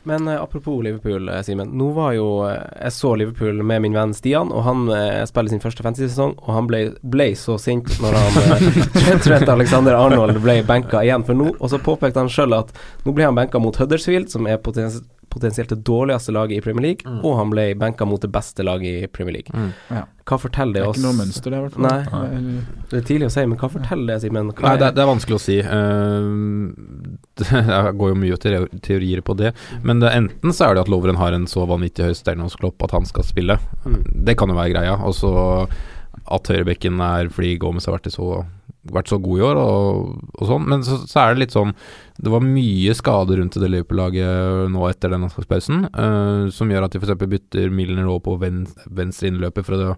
Men eh, apropos Liverpool, eh, Simen. Nå var jo eh, Jeg så Liverpool med min venn Stian, og han spiller sin første fantasy-sesong, og han ble, ble så sint når han Trent Alexander Arnold ble benka igjen for nå, og så påpekte han sjøl at nå ble han benka mot Huddersfield, som er potens potensielt det dårligste laget i Premier League, Mm. og han ble benka mot det beste laget i Premier League. Mm. Ja. Hva forteller Det oss? det er ikke noe mønster, det, i hvert fall. Nei. Nei. Det er tidlig å si, men hva forteller det, Simen? Nei, det, er- det er vanskelig å si. Uh, det går jo mye teori- teorier på det. Men det, enten så er det at Lovren har en så vanvittig høy stjerne at han skal spille. Mm. Det kan jo være greia. Og så at høyrebekken er fordi Gomez har vært, i så, vært så god i år, og, og sånn. Men så, så er det litt sånn Det var mye skade rundt det Liverpool-laget nå etter den landslagspausen, uh, som gjør at de f.eks. bytter Milner over på ven, venstre innløper for å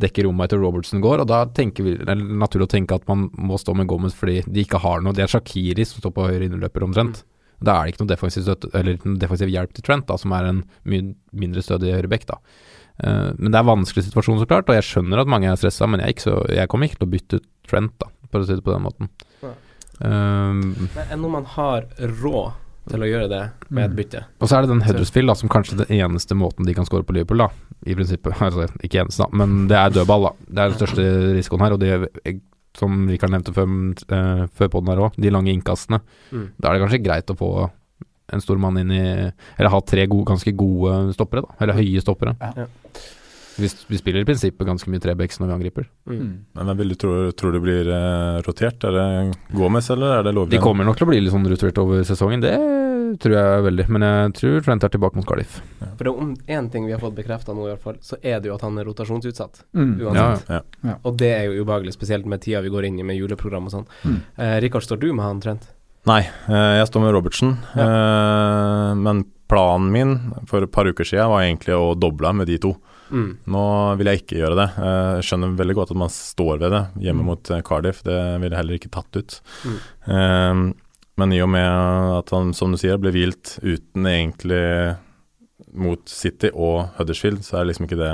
dekke rommet etter Robertson går, og da vi, det er naturlig å tenke at man må stå med Gomez fordi de ikke har noe. Det er Shakiri som står på høyre innløper omtrent. Da er det ikke noe defensiv, støtte, noe defensiv hjelp til Trent, da, som er en mye mindre stødig høyrebekk. da. Eh, men det er en vanskelig situasjon, så klart, og jeg skjønner at mange er stressa, men jeg, ikke så, jeg kommer ikke til å bytte ut Trent, da, for å si det på den måten. Nei. Um, Men enn om man har råd til å gjøre det med et bytte? Og så er det den Huddersfield da, som kanskje er den eneste måten de kan score på Liverpool, da. I prinsippet. Altså, ikke eneste, da, men det er dødball, da. Det er den største risikoen her. Og det, som Rikard nevnte før, uh, før på den her òg, de lange innkastene. Mm. Da er det kanskje greit å få en stor mann inn i Eller ha tre gode, ganske gode stoppere, da. Eller høye stoppere. Ja. Vi, vi spiller i prinsippet ganske mye trebacks når vi angriper. Mm. Men hvem vil du tro, tror du blir eh, rotert? Er det Gomez, eller er det lovlig? De kommer nok til å bli litt sånn rotert over sesongen, det tror jeg veldig. Men jeg tror Trent er tilbake mot Cardiff. For det er om én ting vi har fått bekrefta nå, i hvert fall, så er det jo at han er rotasjonsutsatt. Mm. Uansett. Ja, ja. Og det er jo ubehagelig, spesielt med tida vi går inn i med juleprogram og sånn. Mm. Eh, Rikard, står du med han Trent? Nei, eh, jeg står med Robertsen. Eh, men planen min for et par uker siden var egentlig å doble med de to. Mm. Nå vil jeg ikke gjøre det. Eh, Jeg skjønner veldig godt at man står ved det hjemme Mm. mot eh, Cardiff. Det ville jeg heller ikke tatt ut. Mm. Um, men i og med at han, som du sier, ble hvilt uten egentlig mot City og Huddersfield, så er det liksom ikke det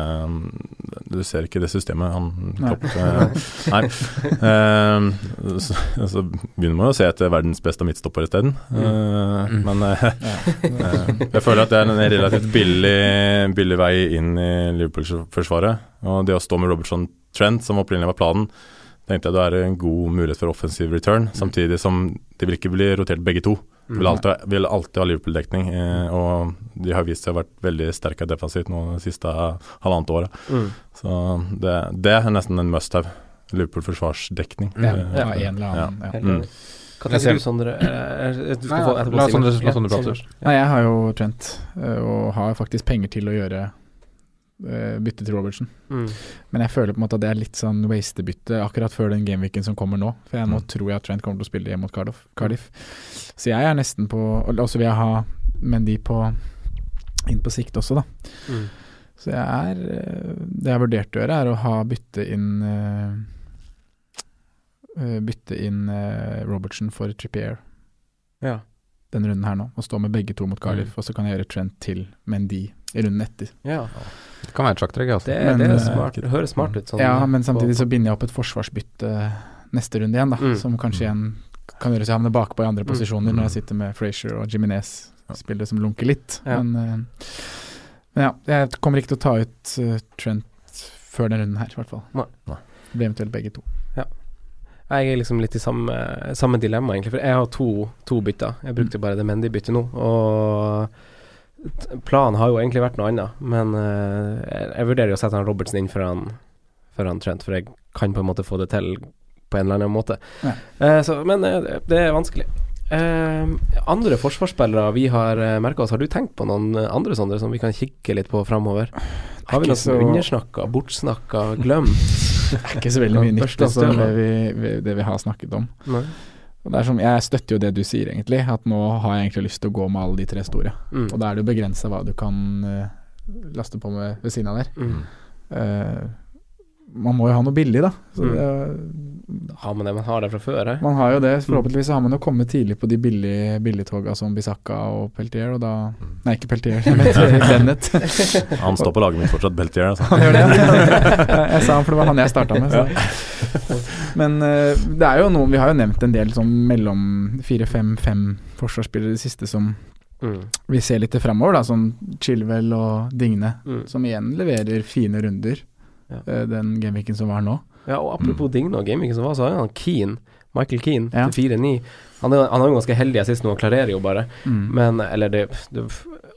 Du ser ikke det systemet han Nei. Klopp eh, Nei. uh, så, så begynner man jo å se etter verdens beste midtstopper isteden. Uh, Mm. Men uh, jeg føler at det er en relativt billig, billig vei inn i Liverpool-forsvaret. Og det å stå med Robertson Trent, som opprinnelig var planen, tenkte jeg da er det en god mulighet for offensiv return. Samtidig som de vil ikke bli rotert begge to. Vil alltid, vil alltid ha Liverpool-dekning. Eh, og de har vist seg å vært veldig sterke defensivt nå det siste halvannet året. Mm. Så det, det er nesten en must have. Liverpool-forsvarsdekning. Ja, Eh, ja, en eller annen. Ja. Mm. Hva Jeg tenker du, Sondre? Eh, la Sondre- prate først. Jeg har jo Trent, øh, og har faktisk penger til å gjøre bytte til Robertson. Mm. Men jeg føler på en måte at det er litt sånn waste-bytte akkurat før den gameweeken som kommer nå. For jeg, nå Mm. tror jeg at Trent kommer til å spille hjemme mot Cardiff. Cardiff. Så jeg er nesten på Og så vil jeg ha Mendy på inn på sikt også, da. Mm. Så jeg er øh, Det jeg har vurdert å gjøre, er å ha bytte inn øh, Bytte inn uh, Robertson for Trippier Ja. denne runden her nå, og stå med begge to mot Cardiff. Og så kan jeg gjøre Trent til Mendy i runden etter. ja. Det kan være et sjakktrekk, altså. Det, Men, det eh, smart. Det høres smart ut. Sånn, ja, men samtidig så binder jeg opp et forsvarsbytte neste runde igjen, da. Mm. Som kanskje igjen kan gjøre så jeg havner bakpå i andre Mm. posisjoner når jeg sitter med Frazier og Jiminez. Spillere som lunker litt. Ja. Men, eh, men ja, jeg kommer ikke til å ta ut eh, Trent før denne runden her, i hvert fall. Nei. Nei. Det blir eventuelt begge to. Ja. Jeg er liksom litt i samme, samme dilemma, egentlig. For jeg har to, to bytter. Jeg brukte bare det Mendy-byttet nå. Og planen har jo egentlig vært noe annet. Men uh, jeg, vurderer jo å sette han Robertsen inn Før han Trent, for jeg kan på en måte få det til på en eller annen måte. Ja. Uh, så, men uh, det- er vanskelig. Andre forsvarsspillere vi har uh, merka oss, har du tenkt på noen andre sånne som vi kan kikke litt på framover? Har vi noe som så- undersnakka, bortsnakka, glemt? Det er ikke så veldig mye nytt altså, det, vi, det vi har snakket om. Nei. Som, jeg støtter jo det du sier, egentlig. At nå har jeg egentlig lyst til å gå med alle de tre store. Mm. Og da er det jo begrensa hva du kan uh, laste på med ved siden av der. Mm. Eh, man må jo ha noe billig, da. Så Mm. det, Har man det man har det fra før? Her? man har jo det. Forhåpentligvis har man jo kommet tidlig på de billige billigtoga som Bisakka og Peltier, og da Nei, ikke Peltier, men Bennett. Han står på laget mitt fortsatt, Peltier. Altså. Han gjør det? ja. jeg sa han, for det var han jeg starta med. Så. Men eh, det er jo noen Vi har jo nevnt en del sånn mellom fire-fem-fem forsvarsspillere i det siste som Mm. vi ser litt framover, da. Sånn Chilwell og Digne, Mm. som igjen leverer fine runder. Ja. eh, Den gameweeken som var nå. Ja, og apropos Digne og gameweeken som var, så har han Keane, Michael Keane, Ja. til 4-9. Han, er- han er jo ganske heldig assist nå, og klarerer jo bare. Mm. Men, eller det, det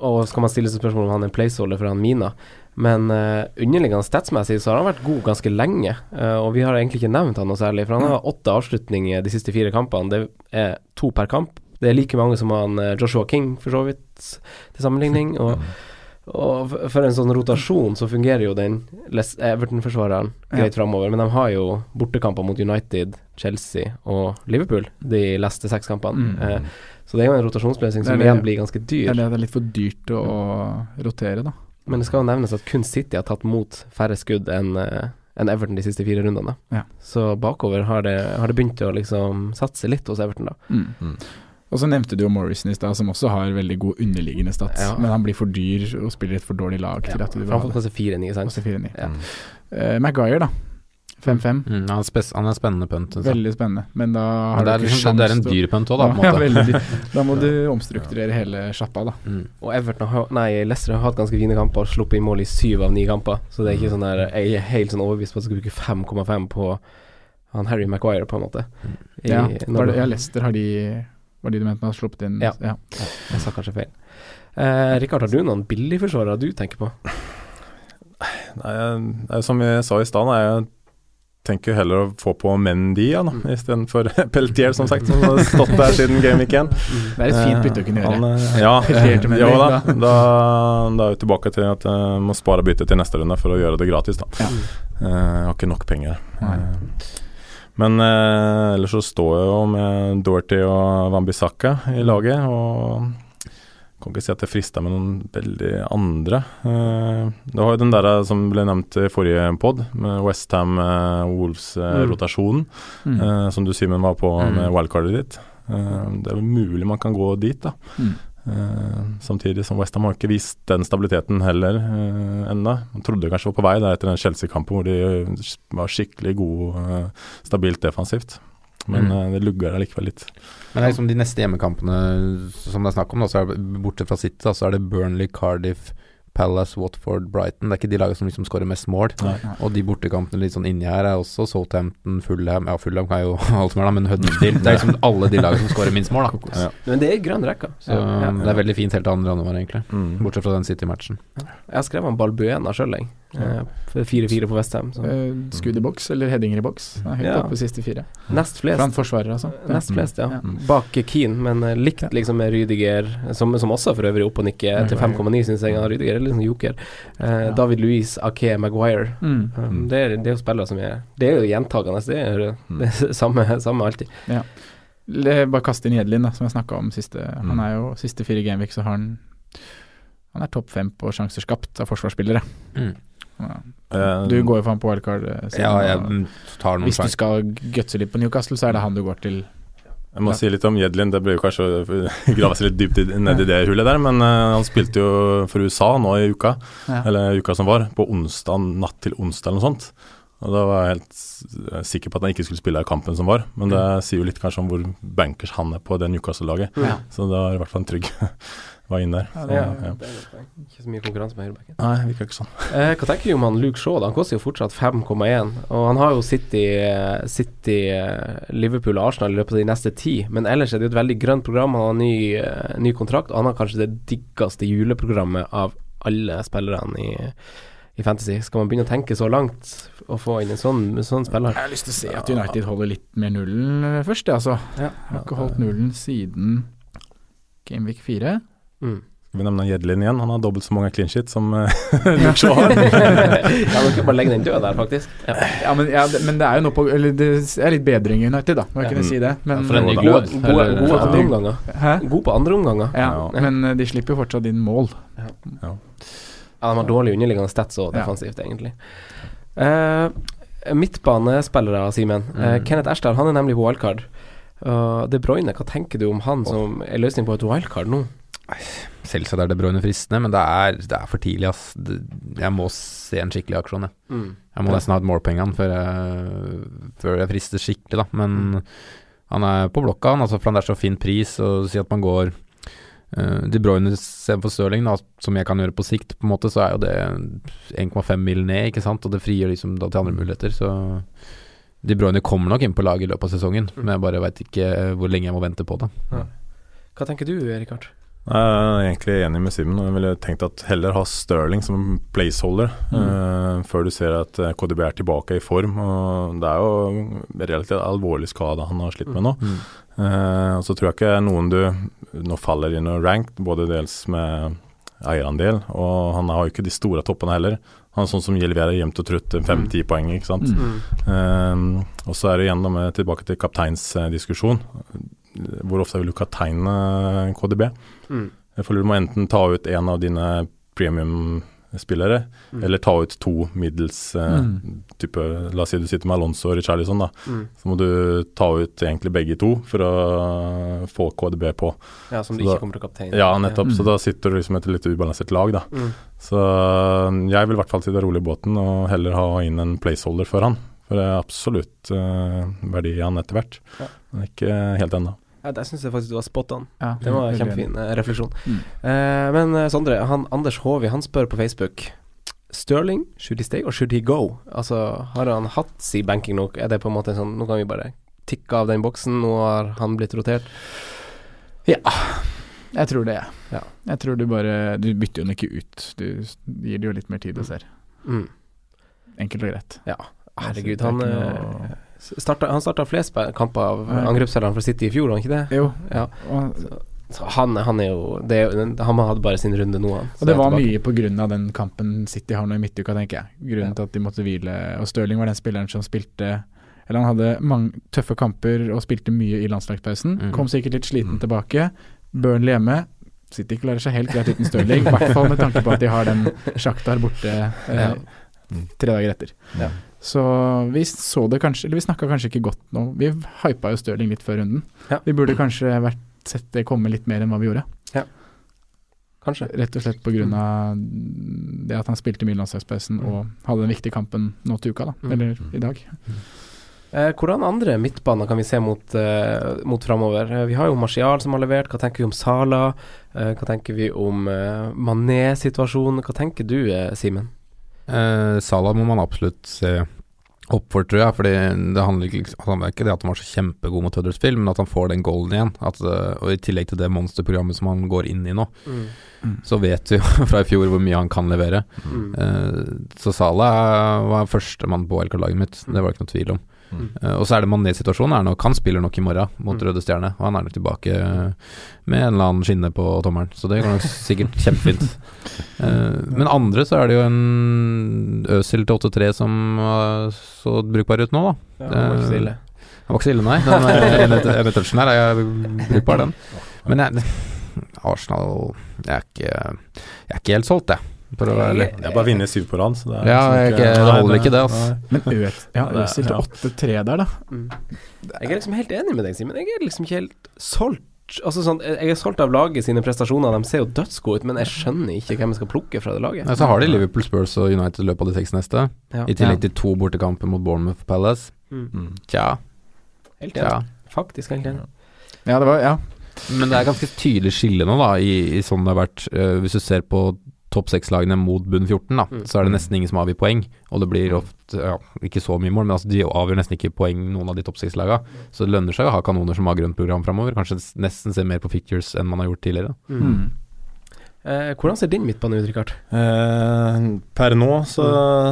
Og skal man stille seg spørsmål om han er en placeholder for han Mina. Men uh, underliggende statsmessig så har han vært god ganske lenge, Uh, og vi har egentlig ikke nevnt han noe særlig. For han har åtte avslutninger de siste fire kampene. Det er to per kamp. Det er like mange som han Joshua King, for så vidt, til sammenligning. Og, og for en sånn rotasjon så fungerer jo den Everton-forsvareren greit Ja. framover. Men de har jo bortekamper mot United, Chelsea og Liverpool de neste seks kampene. Mm. Eh, så det er jo en rotasjonsblessing som igjen blir ganske Det dyr. er det det er litt for dyrt å rotere, da. Men det skal jo nevnes at kun City har tatt mot færre skudd enn eh, enn Everton de siste fire rundene. Ja. Så bakover har det, har det begynt å liksom satse litt hos Everton, da. Mm. Og så nevnte du jo Morrison i stad, som også har veldig god underliggende stats. Ja. Men han blir for dyr og spiller et for dårlig lag til at du vil ha det. kanskje 4-9, sant? Også 4-9. Ja. Eh, Maguire, da. 5-5. Mm, han, spes han er spennende punt. Veldig spennende. Men da Men har det, er du ikke liksom, det er en dyr punt òg, da. På Ja, måte. veldig. Da må du omstrukturere hele sjappa, da. Mm. Og Everton har, nei, Leicester har hatt ganske fine kamper, sluppet inn mål i syv av ni kamper. Så det er ikke sånn der Jeg er helt sånn overbevist på at jeg skal bruke 5,5 på han Harry Maguire, på en måte. I- Ja, det, ja Leicester har de Var de du mente med å ha sluppet inn? Ja. Jeg sa kanskje feil. Eh, Rikard, har du noen billigforsvarere du tenker på? Nei, det er som jeg sa i stad, jeg tenker heller å få på Mendy ja, da, istedenfor Peltier, som sagt, som har stått der siden Game Week 1. Det er et fint bytte å kunne gjøre. Han, eh, ja, Mendy, jo da, da. da, er vi tilbake til at jeg må spare byttet til neste runde for å gjøre det gratis. da. Ja. Eh, Jeg har ikke nok penger. Nei. Eh, Men eh, ellers så står jeg jo med Dorothy og Wambisaka i laget, og kan ikke si at det frister med noen veldig andre. Eh, du har jo den der som ble nevnt i forrige pod, med Westham-Wolves-rotasjonen, Mm. eh, som du Simen var på Mm. med wildcardet ditt. Eh, det er mulig man kan gå dit, da. Eh, samtidig som Westham har ikke vist den stabiliteten heller uh, ennå. Man trodde kanskje var på vei der etter den Chelsea-kampen hvor de eh, var skikkelig gode, eh, stabilt defensivt. Men Mm. eh, det lugger allikevel litt. Men liksom de neste hjemmekampene som det er snakk om, da, bortsett fra City, så er det Burnley, Cardiff, Palace, Watford, Brighton. Det er ikke de lagene som liksom skårer mest mål. Nei. Og de bortekampene litt sånn inni her er også Southampton, Fulham Ja, Fulham kan jo alt som er, da, men Huddersfield. Det er liksom alle de lagene som skårer minst mål, da. Ja. Men det er grønn rekke. Så det er veldig fint helt til andre januar, egentlig. Mm. Bortsett fra den City-matchen. Jeg har skrevet om Balbuena sjøl, jeg. Eh, for 4-4 på Westham. så Eh, skudd i boks, eller headinger i boks. Høyt Ja. oppe på siste fire. Nest flest. Blant forsvarere, altså. Nest flest, ja. Ja. Bak Keane, men eh, likt liksom med Rydiger, som, som også for øvrig opp og nikker til 5,9, syns jeg. Rydiger er litt sånn joker. Eh, Ja. David Louise, Ake, Maguire. Mm. Um, det, er, det er jo spillere som er Det er jo gjentagende. Det er det er samme, samme alltid. Ja. Bare kaste inn Jedlin, da, som jeg snakka om siste Han Mm. er jo siste fire gameweek, så har han Han er topp fem på sjanser skapt av forsvarsspillere. Mm. Ja. Eh, Du går jo faen på wildcard. eh, Ja, jeg tar noen Hvis du skal gutse litt på Newcastle, så er det han du går til. Jeg må si litt om Jedlin. Det blir jo kanskje å grave seg litt dypt ned i det hullet der, men eh, han spilte jo for USA nå i uka, Ja. eller uka som var, på onsdag, natt til onsdag eller noe sånt. Og da var jeg helt sikker på at han ikke skulle spille i kampen som var, men det sier jo litt kanskje om hvor bankers han er på det Newcastle-laget. Ja. Så det var i hvert fall en trygg var inn der. Ja, Så, det ja, er- ja. Det er. Ikke så mye konkurranse med høyrebacken. Nei, det virker ikke sånn. Eh, hva tenker du om han Luke Shaw? da? Han koster jo fortsatt 5,1. Og han har jo City, eh, City eh, Liverpool og Arsenal i løpet av de neste ti. Men ellers er det jo et veldig grønt program. Han har ny, eh, ny kontrakt, og han har kanskje det diggeste juleprogrammet av alle spillerne i, i Fantasy. Skal man begynne å tenke så langt og få inn en sånn, en sånn spiller? Jeg har lyst til å se at United holder litt mer nullen først, jeg, altså. Ja. Har ikke holdt nullen siden Gameweek 4. Mm. Skal vi nevne Jedlin igjen? Han har dobbelt så mange clean shit som eh, Luke Shaw har. ja, man kan bare legge den død der, faktisk. Ja. Ja, men, ja, det, men det er jo noe på Eller det er litt bedring i United, da, må jeg Ja. kunne si det. Men, for en ny glød. God, Eller- gode Ja. Hæ? God på andreomganger. Ja, Ja. men eh, de slipper jo fortsatt inn mål. Ja, de har dårlig underliggende stats og Ja. defensivt, egentlig. Uh, midtbanespillere, Simen. Mm. Uh, Kenneth Ashdal han er nemlig på wildcard. Uh, De Bruyne, hva tenker du om han som er løsning på et wildcard nå? Selvsagt er det Bruyne fristende, men det er, det er for tidlig, ass. Jeg må se en skikkelig aksjon, jeg. Jeg må nesten ha et målpoeng før før jeg frister skikkelig, da. Men han er på blokka, han. Altså, for han er så fin pris, og si at man går uh, De Bruyne istedenfor Stirling, da, som jeg kan gjøre på sikt, på en måte, så er jo det 1,5 mil ned, ikke sant. Og det frigjør liksom da til andre muligheter, så De Bruyne kommer nok inn på laget i løpet av sesongen, men jeg bare veit ikke hvor lenge jeg må vente på det. Hva tenker du, Rikard? Jeg er egentlig enig med Simen. Jeg ville tenkt at heller ha Sterling som placeholder eh, før du ser at eh, KDB er tilbake i form. Og det er jo relativt alvorlig skade han har slitt med nå. Eh, og så tror jeg ikke noen du nå faller inn og rank, både dels med eierandel, og han har jo ikke de store toppene heller. Han er sånn som Gjelvier er jevnt og trutt, fem-ti poeng, ikke sant. Eh, og så er det igjen da med tilbake til kapteinsdiskusjon. Hvor ofte vil du kapteine KDB? Mm. For du må enten ta ut en av dine premium spillere, Mm. eller ta ut to middels eh, Mm. type La oss si du sitter med Alonso og Richarlison, da. Mm. Så må du ta ut egentlig begge to for å få KDB på. Ja, som du ikke kommer til å kaptein. Ja, nettopp. Mm. Så da sitter du liksom et litt ubalansert lag, da. Mm. Så øh, jeg vil i hvert fall sitte rolig i båten og heller ha inn en placeholder for han. For det er absolutt uh, verdi i han etter hvert. Ja. Men ikke helt ennå. Ja, der syns jeg faktisk du var spot on. Ja, Det var en kjempefin eh, refleksjon. Mm. Eh, men eh, Sondre, han, Anders Håvi han spør på Facebook Sterling, should he stay or should he go? Altså, har han hatt si banking nok? Er det på en måte sånn Nå kan vi bare tikke av den boksen, nå har han blitt rotert. Ja. Jeg tror det, jeg. Ja. Jeg tror du bare Du bytter jo den ikke ut. Du gir det jo litt mer tid og ser. Mm. Enkelt og greit. Ja, herregud. Det er Han, eh, noe- starta, han starta flest kamper av Ja. angrepsspillerne for City i fjor, var han ikke det? Jo. Ja. Så han, han er jo det, Han hadde bare sin runde nå, han. Og det var mye av den kampen City har nå i midtuka, tenker jeg. Grunnen til at de måtte hvile. Og Stirling var den spilleren som spilte Eller han hadde mange tøffe kamper og spilte mye i landslagspausen. Mm. Kom sikkert litt sliten tilbake. Burnley hjemme. City klarer seg helt greit uten Stirling, i hvert fall med tanke på at de har den Sjaktar borte eh, Ja. tre dager etter. Ja. Så vi så det kanskje Eller vi snakka kanskje ikke godt nå. Vi hypa jo Stirling litt før runden. Ja. Vi burde kanskje vært, sett det komme litt mer enn hva vi gjorde. Kanskje. Rett og slett pga. det at han spilte mye i landslagspausen og hadde den viktige kampen nå til uka, da. Mm. Eller i dag. Eh, hvordan andre midtbaner kan vi se mot, eh, mot framover? Eh, vi har jo Martial som har levert. Hva tenker vi om Sala? Eh, hva tenker vi om eh, Mané-situasjonen? Hva tenker du, Simen? Eh, Salah må man absolutt se opp for, tror jeg. Fordi det handler ikke, altså, handler ikke det at han var så kjempegod mot Huddersfield, men at han får den golden igjen. At, eh, og I tillegg til det monsterprogrammet som han går inn i nå, så vet vi jo fra i fjor hvor mye han kan levere. Mm. Eh, så Salah var førstemann på LK-laget mitt, det var det ikke noe tvil om. Mm. Eh, og så er det Mané-situasjonen er nok Han spiller nok i morgen mot Mm. Røde Stjerne, og han er nok tilbake eh, med en eller annen skinne på tommelen, så det går nok sikkert kjempefint. Uh, men andre så er det jo en Øsil til 8-3 som uh, så brukbar ut nå, da. Ja, han var ikke så ille. Han var ikke så ille, nei. Den eh, ene- ene touchen her er brukbar, den. Men jeg, Arsenal Jeg er ikke Jeg er ikke helt solgt, jeg. For å være ærlig. Det er bare å vinne syv på rad. så det er Ja, liksom jeg, ikke, holder ikke det, altså. Men Øt, ja, det til ja. 8-3 der, da. Mm. Jeg er liksom helt enig med deg, Simen. Jeg er liksom ikke helt solgt. Altså sånn, jeg er solgt av laget sine prestasjoner. De ser jo dødsgode ut, men jeg skjønner ikke hvem jeg skal plukke fra det laget. Nei, så har de Liverpool, Spurs og United i løpet av de seks neste. Ja. I tillegg til to bortekamper mot Bournemouth Palace. Mm. Mm. Tja, Helt enig. enig. Faktisk helt enig. Ja, det var Ja. Men det er ganske tydelig skille nå, da, i, i sånn det har vært. Uh, hvis du ser på topp seks-lagene mot bunn 14, da, Mm. så er det nesten ingen som avgir poeng. Og det blir ofte ja, ikke så mye mål, men altså, de avgjør nesten ikke poeng, noen av de topp seks-lagene. Så det lønner seg å ha kanoner som har grønt program framover. Kanskje nesten se mer på fictures enn man har gjort tidligere. Mm. Mm. Eh, hvordan ser din midtbane ut, Rikard? Eh, per nå så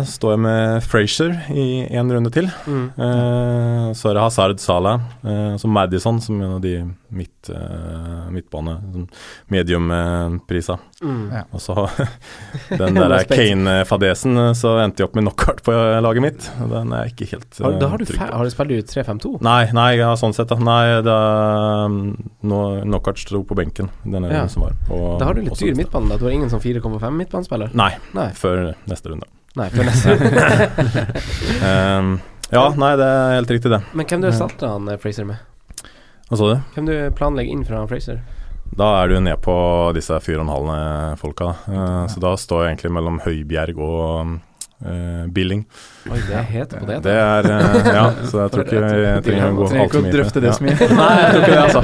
står jeg med Frazier i én runde til. Mm. Eh, så er det Hazard Salah, eh, så Madison som en av de midt, eh, midtbane, mediumprisa. medium-prisa. Mm. Ja. Og så den der Kane-fadesen, så endte jeg opp med knockout på laget mitt. Den er jeg ikke helt Har, har du, eh, trygg på. har du spilt ut 3-5-2? Nei, nei, ja, sånn sett, da. Nei, er, knockout sto på benken denne Ja. som var. og- Da har du litt dyr sånn midtbane. da Du har ingen som 4,5 midtbanespiller? Nei, Nei. før neste runde. Nei, før neste. um, ja, nei, det er helt riktig, det. Men hvem du erstatter han eh, Fraser med? Hva sa du? Hvem du planlegger inn fra Fraser? Da er du ned på disse fire og en halv folka. da. Ja. Så da står jeg egentlig mellom Høibjerg og uh, Billing. Oi, det er het på det. Det er eh, Ja, så jeg tror ikke jeg trenger å gå Trenger ikke altfor å mye drøfte det så mye. Ja. Nei, jeg tror ikke det, altså.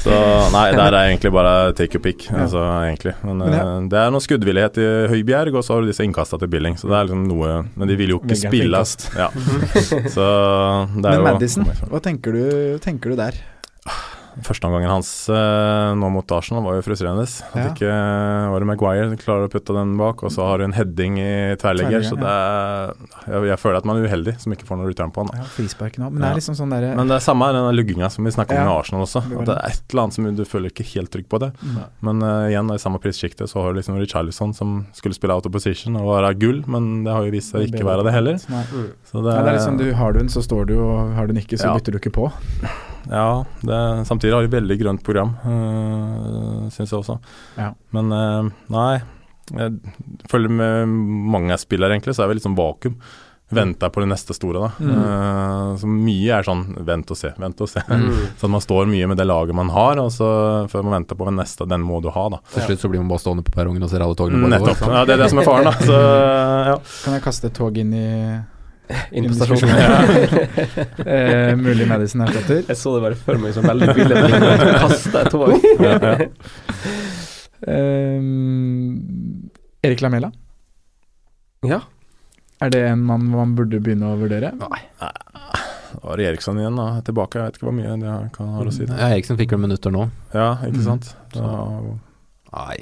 Så nei, der er egentlig bare take your pick, altså egentlig. Men Men eh, det er noe skuddvillighet i Høibjerg, og så har du disse innkasta til Billing. Så det er liksom noe Men de vil jo ikke Velger for spille. innkast. Ja. Så det er Men Madison, hva tenker du, tenker du der? Førsteomgangen hans eh, nå mot Arsenal var jo frustrerende. At Ja. ikke var det Maguire klarer å putte den bak, og så har du en heading i tverrligger. Så det er, jeg, jeg føler at man er uheldig som ikke får noe return på han. Ja, Frisparken òg, men det er liksom sånn derre Men det er samme den lugginga som vi snakka om Ja. med Arsenal også. At det er et eller annet som du føler ikke helt trygg på det. Mm. Men uh, igjen, i samme prissjiktet så har du liksom Richarlison som skulle spille out of position og være gull, men det har jo vist seg ikke være det heller. Så det, Ja, det er liksom du Har du den, så står du, og har du den ikke, så bytter du ikke på. Ja, det, samtidig har de veldig grønt program, øh, syns jeg også. Ja. Men øh, nei, jeg følger med mange spillere, egentlig, så er vi litt sånn vakuum. Venter på det neste store, da. Mm. Uh, så mye er sånn vent og se, vent og se. Mm. så at man står mye med det laget man har, og så før man venter på den neste, den må du ha, da. Til slutt så blir man bare stående på perrongen og ser alle togene bare gå, Nettopp. Går? Ja, det er det som er faren, da. Så, ja. Kan jeg kaste et tog inn i Inn på stasjonen. eh, mulig Madison erstatter. Jeg så det bare for meg som veldig billig. Kaste et tog. Ja, ja. Ehm, Erik Lamela, Ja. er det en man man burde begynne å vurdere? Da var det Eriksson igjen, da. Tilbake. Jeg vet ikke hvor mye det kan ha å si. Ja, Eriksson fikk vel minutter nå. Ja, ikke Mm. sant. Da, Nei.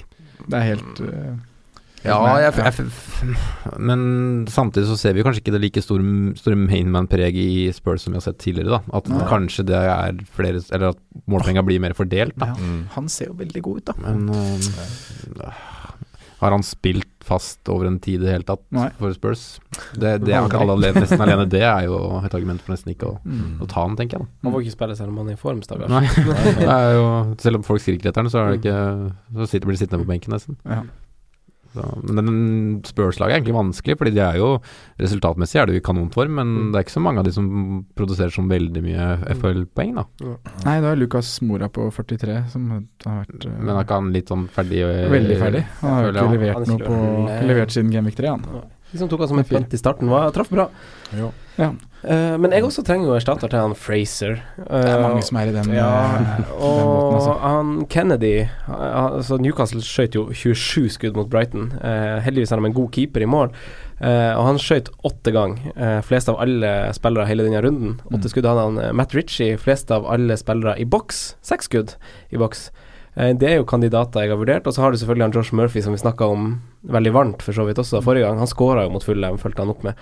Det er helt eh, Ja, Nei, jeg, jeg, men samtidig så ser vi kanskje ikke det like store, store mainman-preget i Spurs som vi har sett tidligere. da At Nei. kanskje det er flere Eller at målpenga blir mer fordelt. da ja. Han ser jo veldig god ut, da. Men um, har han spilt fast over en tid i det hele tatt Nei. for Spurs? Det, det er ikke alle alene, nesten alene det er jo et argument for nesten ikke å, Mm. å ta han, tenker jeg. da Man får ikke spille selv om han er i form, stakkars. Nei, det er jo Selv om folk skriker etter han, så, er det ikke, så sitter, blir de sittende på benken nesten. Ja. Så, men den Spurs-laget er egentlig vanskelig, fordi de er jo resultatmessig er det jo i kanonform, men Mm. det er ikke så mange av de som produserer som veldig mye FL-poeng, da. Nei, det er Lucas Mora på 43 som har vært uh, Men er ikke han litt sånn ferdig veldig ferdig. Han har jo ikke levert noe på Levert siden Genvik 3, han. De som tok han som Fire. punt i starten, var, traff bra. Ja. Ja. Uh, men jeg også trenger jo erstatter til han Fraser. Det er mange som er i den, ja, eh, den og båten, altså. han Kennedy altså Newcastle skjøt jo 27 skudd mot Brighton. Eh, heldigvis har de en god keeper i mål. Eh, og han skjøt åtte ganger, eh, flest av alle spillere hele denne runden. Åtte Mm. skudd hadde han. Eh, Matt Ritchie, flest av alle spillere i boks. Seks skudd i boks. Eh, det er jo kandidater jeg har vurdert. Og så har du selvfølgelig han Josh Murphy, som vi snakka om veldig varmt for så vidt også forrige gang. Han skåra jo mot Fulham, fulgte han opp med.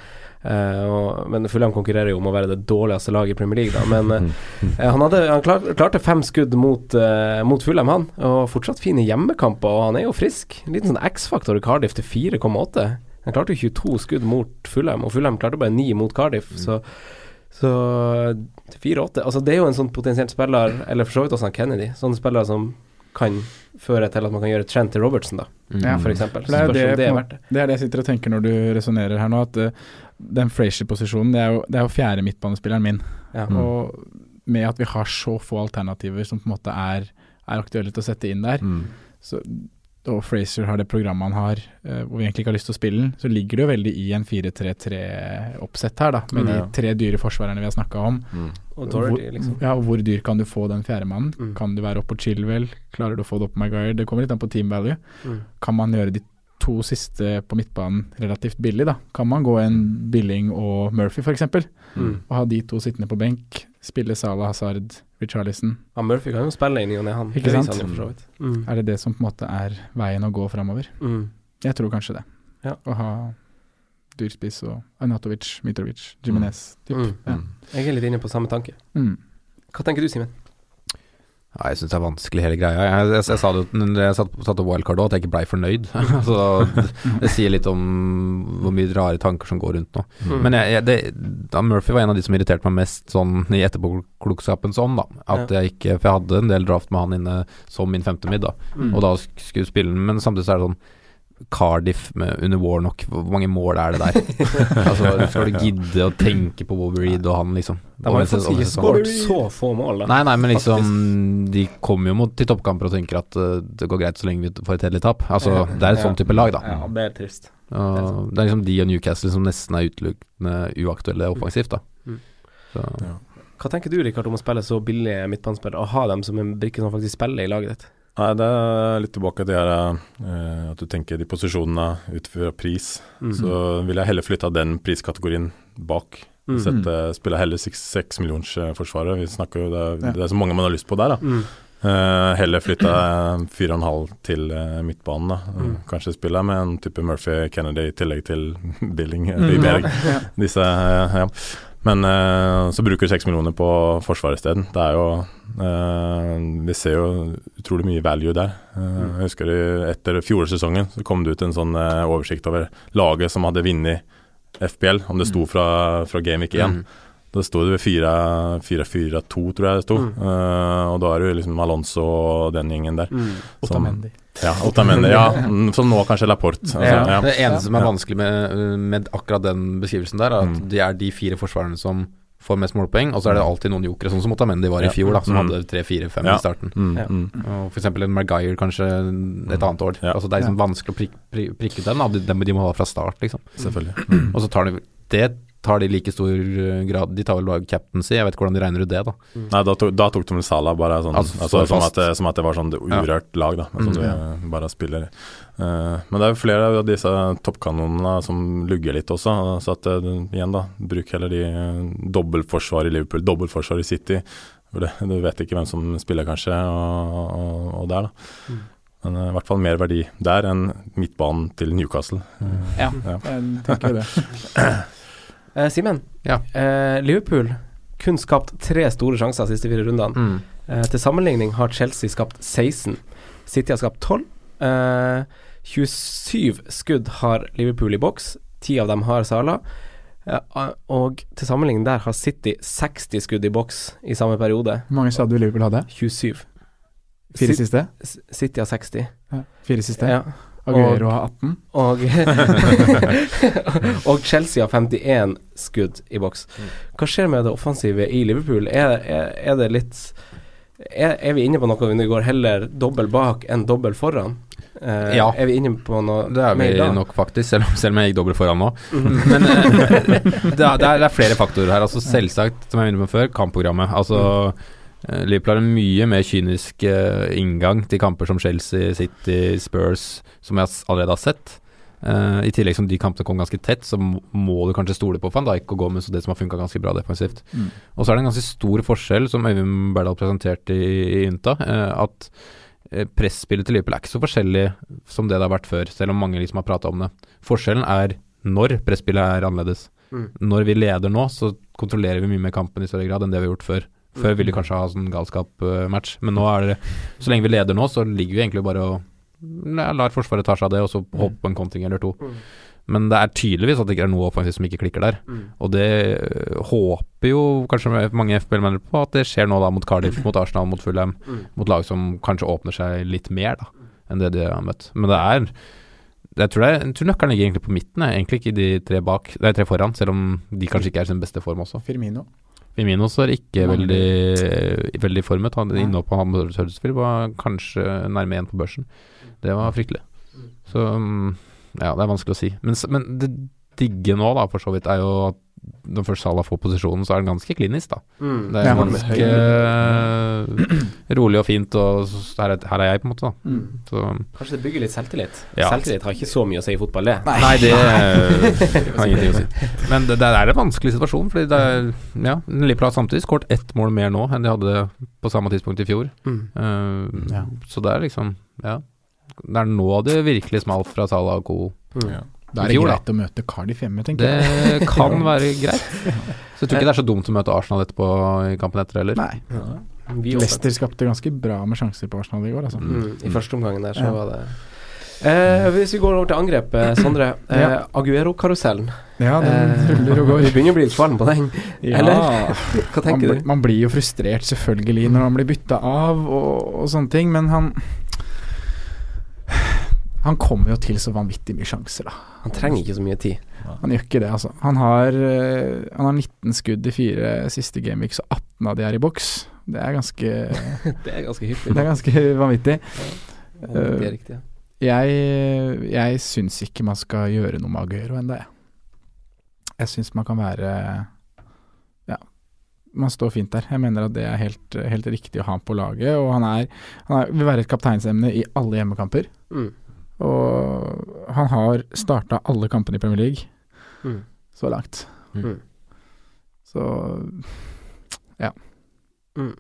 Uh, og, men Fulham konkurrerer jo om å være det dårligste laget i Premier League, da. Men eh, han, hadde, han klar, klarte fem skudd mot, uh, mot Fulham, han. Og fortsatt fine hjemmekamper, og han er jo frisk. En liten sånn X-faktor i Cardiff til 4,8. Han klarte jo 22 skudd mot Fulham, og Fulham klarte bare 9 mot Cardiff. Så, så til 4-8 Altså, det er jo en sånn potensielt spiller, eller for så vidt også han Kennedy, sånne spillere som kan føre til at man kan gjøre Trent til Robertson, da, mm. for eksempel. Det, er det, det er det. det er det jeg sitter og tenker når du resonnerer her nå, at uh, den Frazier-posisjonen, det, det er jo fjerde midtbanespilleren min. Ja. Mm. Og med at vi har så få alternativer som på en måte er, er aktuelle til å sette inn der, Mm. så, og Fraser har det programmet han har, eh, hvor vi egentlig ikke har lyst til å spille den, så ligger det jo veldig i en 4-3-3-oppsett her, da, med Mm, de tre dyre forsvarerne vi har snakka om. Mm. Og hvor, liksom. Ja, og hvor dyr kan du få den fjerdemannen? Mm. Kan du være oppe på Chilwell? Klarer du å få det opp på Maguire? Det kommer litt an på team value. Mm. Kan man gjøre de to siste på midtbanen relativt billig, da? Kan man gå en Billing og Murphy, f.eks., Mm. og ha de to sittende på benk? Spille Salah, Hazard, Richarlison. Ja, Murphy kan jo spille i ny og ned, han. Ikke sant? Han. Mm. Er det det som på en måte er veien å gå framover? Mm. Jeg tror kanskje det. Ja. Å ha dyrspiss og Anatovic, Mitrovic, Jimenez. typ. Mm. Ja. Jeg er litt inne på samme tanke. Mm. Hva tenker du, Simen? Ja, jeg syns det er vanskelig hele greia. Jeg, jeg, jeg, sa det jo når jeg satt, satt opp wildcard òg, at jeg ikke blei fornøyd. så det, sier litt om hvor mye rare tanker som går rundt nå. Mm. Men jeg, det, da Murphy var en av de som irriterte meg mest sånn i etterpåklokskapens ånd. da At jeg ikke For jeg hadde en del draft med han inne som min femte midd, da. Mm. Og da skulle spille den, men samtidig så er det sånn Cardiff med, under Warnock, hvor mange mål er det der? altså Skal du gidde å tenke på Wolverine og han, liksom? De har jo faktisk ikke skåret så få mål, da. Nei, nei, men liksom De kommer jo mot, til toppkamper og tenker at uh, det går greit så lenge vi får et hederlig tap. Altså, Ja. det er et sånn type lag, da. Ja, det er trist. Uh, det er liksom de og Newcastle som nesten er utelukkende uaktuelle offensivt, da. Mm. Så, Hva tenker du, Rikard, om å spille så billige midtbanespillere, og ha dem som en brikke som faktisk spiller i laget ditt? Nei, det er litt tilbake til det her uh, at du tenker de posisjonene ut fra pris. Mm. Så vil jeg heller flytte den priskategorien bak. Mm. Sette, spille heller seksmillionsforsvaret. seks millions eh. Vi snakker jo, det, Ja. det er så mange man har lyst på der, da. Mm. Uh, heller en halv til uh, midtbanen, da. Mm. Kanskje spille med en type Murphy Kennedy i tillegg til Billing. Mm. Ja. Disse, ja. Men eh, så bruker du seks millioner på forsvaret isteden. Det er jo eh, Vi ser jo utrolig mye value der. Eh, Mm. Jeg husker etter fjorårssesongen så kom det ut en sånn eh, oversikt over laget som hadde vunnet FBL, om det sto Mm. fra, fra Game Week 1. Da sto det ved 4-4-2, tror jeg det sto. Mm. Eh, og da er det jo liksom Alonso og den gjengen der. Mm. Som. Ja, Otamendi, ja. Mm, Som nå kanskje Laporte. Altså, Ja. ja. Det eneste som er vanskelig med, med akkurat den beskrivelsen der, er at Mm. det er de fire forsvarerne som får mest målpoeng, og så er det alltid noen jokere, sånn som Otamendi var i fjor, da, som Mm. hadde tre, fire, fem Ja. i starten. Mm, Ja. mm. Og for eksempel en Maguire kanskje et annet år. Ja. Altså Det er liksom vanskelig å prik, prik, prikke ut den, da. De, må ha fra start, liksom. Selvfølgelig. Mm. Og så tar de Det tar de like stor uh, grad De tar vel bare captaincy, jeg vet ikke hvordan de regner ut det, da. Nei, da tok, da tok de vel Salah bare sånn Altså, altså, som, at det, som at det var sånn urørt urørt lag, da. Som Mm. du eh, bare spiller. uh, men det er jo flere av disse toppkanonene som lugger litt også. Så at uh, igjen, da. Bruk heller de uh, dobbeltforsvar i Liverpool, dobbeltforsvar i City. For det, du vet ikke hvem som spiller, kanskje, og, og, og der, da. Mm. Men eh, i hvert fall mer verdi der enn midtbanen til Newcastle. Ja, Ja. jeg tenker det. Eh, Simen, Ja. eh, Liverpool kun skapt tre store sjanser de siste fire rundene. Mm. Eh, til sammenligning har Chelsea skapt 16. City har skapt 12. Eh, 27 skudd har Liverpool i boks. 10 av dem har Sala. Eh, og til sammenligning der har City 60 skudd i boks i samme periode. Hvor mange sa du Liverpool hadde? 27. Fire siste? City har 60. Ja. Fire siste? Ja. Aguero har 18. Og, og Chelsea har 51 skudd i boks. Hva skjer med det offensive i Liverpool? Er, er, er det litt er, er vi inne på noe vi går heller dobbel bak enn dobbel foran? Uh, Ja. Er vi inne på noe Det er vi nok faktisk, selv om, selv om jeg gikk dobbelt foran nå. Men uh, det, er, det, er, er flere faktorer her. Altså Selvsagt, som jeg var inne på før, kampprogrammet. Altså eh, Liverpool har en mye mer kynisk eh, inngang til kamper som Chelsea, City, Spurs, som jeg allerede har sett. Uh, I tillegg som de kampene kom ganske tett, så må du kanskje stole på van Dijk og Gomez og det som har funka ganske bra defensivt. Mm. Og så er det en ganske stor forskjell, som Øyvind Berdal presenterte i, i Ynta, uh, at eh, presspillet til Liverpool er ikke så forskjellig som det det har vært før, selv om mange liksom har prata om det. Forskjellen er når presspillet er annerledes. Mm. Når vi leder nå, så kontrollerer vi mye mer kampen i større grad enn det vi har gjort før. Før ville de kanskje ha sånn galskap-match, men nå er det Så lenge vi leder nå, så ligger vi egentlig bare og lar Forsvaret ta seg av det, og så håpe på en kontring eller to. Mm. Men det er tydeligvis at det ikke er noe offensivt som ikke klikker der. Mm. Og det øh, håper jo kanskje mange FBL-menere på at det skjer nå da mot Cardiff, mot Arsenal, mot Fulham. Mm. Mot lag som kanskje åpner seg litt mer da enn det de har møtt. Men det er jeg tror, det er, jeg tror nøkkelen ligger egentlig på midten, egentlig ikke i de tre bak De tre foran, selv om de kanskje ikke er i sin beste form også. Firmino. Firmino er ikke veldig, veldig formet. Han inne på Huddersfield var kanskje nærme én på børsen. Det var fryktelig. Så mm, ja, det er vanskelig å si. Men, men det digge nå, da, for så vidt, er jo at når først Salah får posisjonen, så er den ganske klinisk, da. Mm. Det er ganske ja, rolig og fint, og her er, her er jeg, på en måte. da. Mm. Så Kanskje det bygger litt selvtillit? Ja. Selvtillit har ikke så mye å si i fotball, det. Nei, det har ingenting å si. Men det, det er en vanskelig situasjon, fordi det er Ja, Liverpool har samtidig skåret ett mål mer nå enn de hadde på samme tidspunkt i fjor. Mm. Uh, Ja. Så det er liksom Ja. Det er nå det virkelig smalt fra Salah og co. Mm. Da er det fjor, da. greit å møte Cardiff hjemme, tenker jeg. Det kan være greit. Så jeg tror ikke det er så dumt å møte Arsenal etterpå i kampen etter heller. Nei. Ja. Leicester skapte ganske bra med sjanser på Arsenal i går, altså. Mm, I første omgangen der, så Ja. var det eh, Hvis vi går over til angrep, Sondre. Eh, Ja. Aguero-karusellen. Ja, den Eh, ruller og går. Vi begynner å bli litt kvalm på den. Ja. Eller? Hva tenker man, du? man blir jo frustrert selvfølgelig når han blir bytta av og, og sånne ting, men han Han kommer jo til så vanvittig mye sjanser, da. Han trenger ikke så mye tid. Han gjør ikke det, altså. Han har, eh, han har 19 skudd i fire siste gameweeks, og 18 av de er i boks. Det er ganske Det er ganske Det er ganske vanvittig. Det er riktig. ja. Jeg, jeg syns ikke man skal gjøre noe med Aguero ennå, jeg. Jeg syns man kan være Ja, man står fint der. Jeg mener at det er helt, helt riktig å ha ham på laget. Og han, er, han er, vil være et kapteinsemne i alle hjemmekamper. Mm. Og han har starta alle kampene i Premier League Mm. så langt. Mm. Så ja. Mm.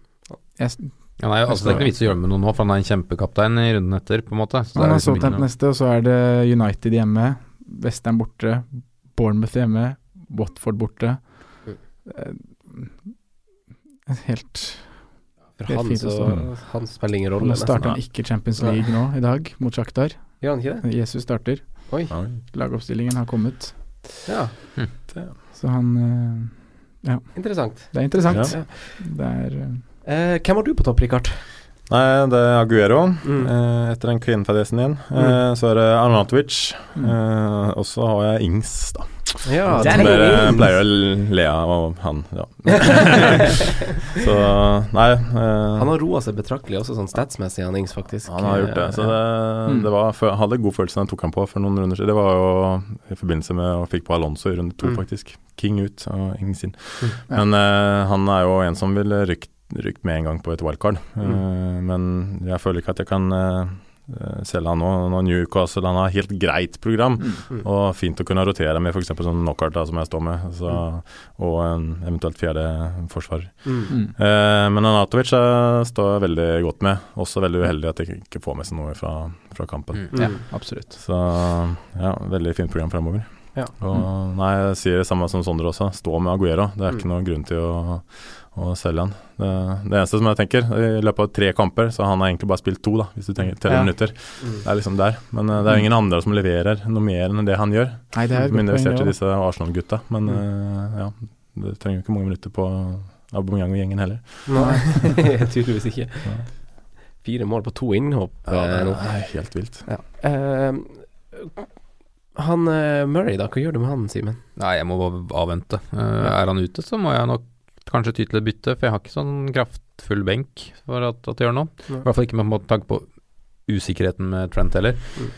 Jeg, Ja, nei, altså, det er ikke noe vits å gjøre med noe nå, for han er en kjempekaptein i runden etter, på en måte. Så det han er har liksom Southampton neste, og så er det United hjemme. Western borte. Bournemouth hjemme. Watford borte. Mm. Eh, Helt For Helt han, fint så, han spiller ingen rolle. Nå starter han ikke Champions League nå i dag, mot Shakhtar. Gjør han ikke det? Jesus starter. Oi. Lagoppstillingen har kommet. Ja, Så han Ja. interessant. Det er interessant. Ja. Det er eh, Eh, hvem har du på topp, Rikard? Nei, det er Aguero Mm. eh, etter den kvinnefadesen igjen. Eh, så er det Arnatovic. Eh, og så har jeg Ings, da. Ja, Som Danny dere Ings. pleier å le av, han, ja. så nei eh, Han har roa seg betraktelig også sånn statsmessig, han Ings, faktisk. Han har gjort det. Så det, Mm. det var, jeg hadde god følelse da jeg tok han på for noen runder siden. Det var jo i forbindelse med å fikk på Alonso i runde to, Mm. faktisk. King ut og Ings inn. Mm. Men eh, han er jo en som ville rykt, rykt med en gang på et wildcard. Mm. Uh, men jeg føler ikke at jeg kan eh, eh, om han nå. Nå Newcastle han har helt greit program, Mm. og fint å kunne rotere med f.eks. sånn knockout da, som jeg står med, så, og en eventuelt fjerde forsvarer. Mm. Eh, men Anatovic eh, står jeg veldig godt med. Også veldig uheldig at jeg ikke får med seg noe fra, fra kampen. Ja, absolutt. Så ja, veldig fint program fremover. Ja. Og nei, jeg sier det samme som Sondre også. Stå med Aguero. Det er ikke noen grunn til å, å selge han. Det, det eneste som jeg tenker, i løpet av tre kamper, så han har egentlig bare spilt to, da, hvis du tenker teller Ja. minutter. Det er liksom der. Men eh, det er jo ingen andre som leverer noe mer enn det han gjør. Nei, det er et i også. disse Arsenal-gutta. Men uh, ja, det trenger jo ikke mange minutter på Aubameyang og gjengen heller. Nei, tydeligvis ikke. Fire mål på to innhopp Ja, eh, det er helt vilt. Ja. Uh, han Murray, da, hva gjør du med han, Simen? Nei, jeg må avvente. Er han ute, så må jeg nok kanskje ty til et bytte, for jeg har ikke sånn kraftfull benk for at, at det gjør noe. I hvert fall ikke med tanke på usikkerheten med Trent heller. Mm.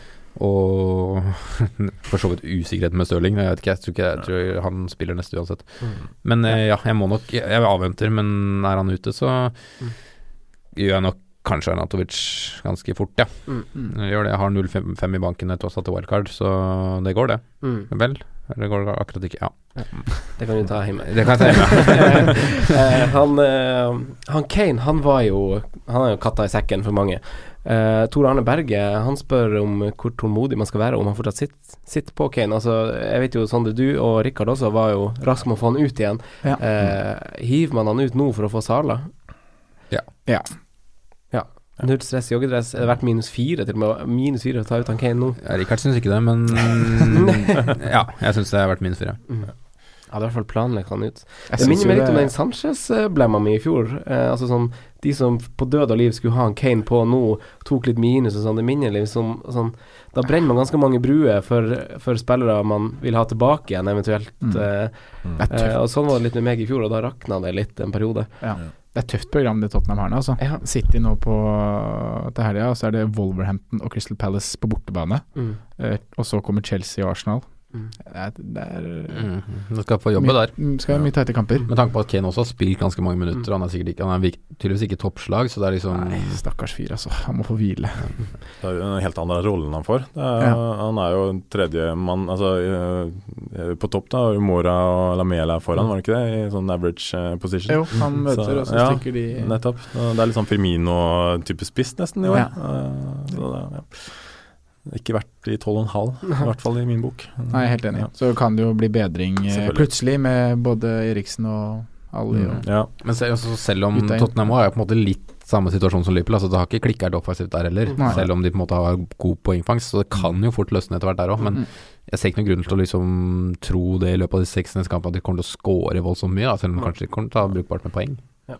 Og for så vidt usikkerheten med Stirling. Jeg vet ikke, jeg tror, ikke, jeg tror han spiller neste uansett. Mm. Men eh, ja, jeg må nok Jeg, jeg avventer, men er han ute, så Mm. gjør jeg nok kanskje Arnatovic ganske fort, ja. Mm. Jeg gjør det. Jeg har 0,5 i banken tross alt til wildcard, så det går, det. Mm. Vel? Eller går det akkurat ikke? Ja. Det kan du ta hjemme. Det kan jeg ta hjemme. Eh, han, eh, han Kane, han var jo Han er jo katta i sekken for mange. Uh, Tor Arne Berge han spør om hvor tålmodig man skal være om han fortsatt sitter, sitter på Kane. Altså, jeg vet jo Sondre, du og Rikard også var jo rask med å få han ut igjen. Ja. Uh, hiver man han ut nå for å få Sala? Ja. Ja. Ja. Null stress i joggedress. Er det verdt minus fire til og med? Minus fire å ta ut han Kane nå? Ja, Rikard syns ikke det, men ja, jeg syns det har vært minus fire. Mm. Jeg hadde i hvert fall planlagt han ut. Jeg Det minner meg litt om den Sanchez-blemma mi i fjor. Eh, altså sånn De som på død og liv skulle ha en Kane på nå, tok litt minus og sånn. Det minner liksom sånn Da brenner man ganske mange bruer for, for spillere man vil ha tilbake igjen, eventuelt. Mm. Eh, er eh, og sånn var det litt med meg i fjor, og da rakna det litt en periode. Ja. Det er et tøft program det Tottenham har nå, altså. Ja. City nå på til helga, og så er det Wolverhampton og Crystal Palace på bortebane. Mm. Eh, og så kommer Chelsea og Arsenal. Mm. Det er, det er Mm. Du skal få jobbe der. mm, Skal ha mye teite kamper. Med tanke på at Kane også har spilt ganske mange minutter. Han er sikkert ikke Han er tydeligvis ikke toppslag, så det er liksom Nei, stakkars fyr, altså. Han må få hvile. Det er jo en helt annen rollen han får. Det er, Han er jo tredjemann altså, eh, på topp, da. Mora og Lamela foran, var det ikke det? I sånn average eh, position. Jo, han møter, og så ja, stikker de Nettopp. Det er litt sånn Firmino-type spiss nesten i år. Ja. Eh, Så ja. Ikke vært i 12,5, i hvert fall i min bok. Nei, helt enig. Ja. Så kan det jo bli bedring eh, plutselig med både Eriksen og Ali. Mm, Og, ja. Men selv, altså, selv om. Tottenham er på en måte litt samme situasjon som Liverpool, altså det har ikke klikka helt offensivt der heller. Nei. Selv om de på en måte har god poengfangst, så det kan jo fort løsne etter hvert der òg. Men Mm. jeg ser ikke noen grunn til å liksom tro det i løpet av de seks neste kampene at de kommer til å score voldsomt mye, da, selv om de kanskje de kommer til å ta brukbart med poeng. Ja.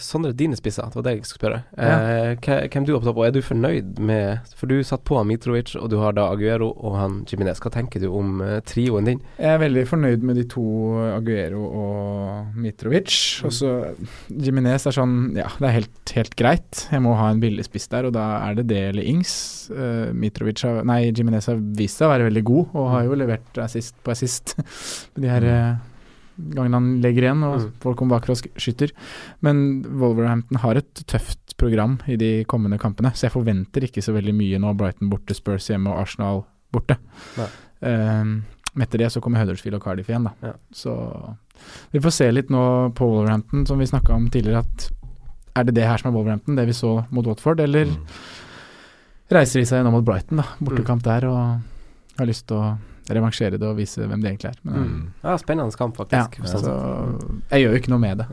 Sondre, dine spisser, det var det jeg skulle spørre. Eh, hva- hvem du er på topp, og er du fornøyd med For du satt på Mitrovic, og du har da Aguero og han Jiminez. Hva tenker du om eh, trioen din? Jeg er veldig fornøyd med de to, Aguero og Mitrovic. Og så Jiminez er sånn Ja, det er helt, helt greit. Jeg må ha en billig spiss der, og da er det det eller Ings. Uh, Mitrovic har Nei, Jiminez har vist seg å være veldig god, og har jo levert assist på assist de her eh, gangene han legger igjen, og Mm. folk kommer bakfra og sk- skyter. Men Wolverhampton har et tøft program i de kommende kampene, så jeg forventer ikke så veldig mye nå. Brighton borte, Spurs hjemme og Arsenal borte. Um, etter det så kommer Huddersfield og Cardiff igjen, da. Ja. Så vi får se litt nå på Wolverhampton, som vi snakka om tidligere, at er det det her som er Wolverhampton, det vi så mot Watford, eller Mm. reiser de seg nå mot Brighton, da, bortekamp der, og har lyst til å revansjere det og vise hvem de egentlig er. Men, Mm. Ja, spennende kamp, ja, faktisk. så jeg gjør jo ikke noe med det.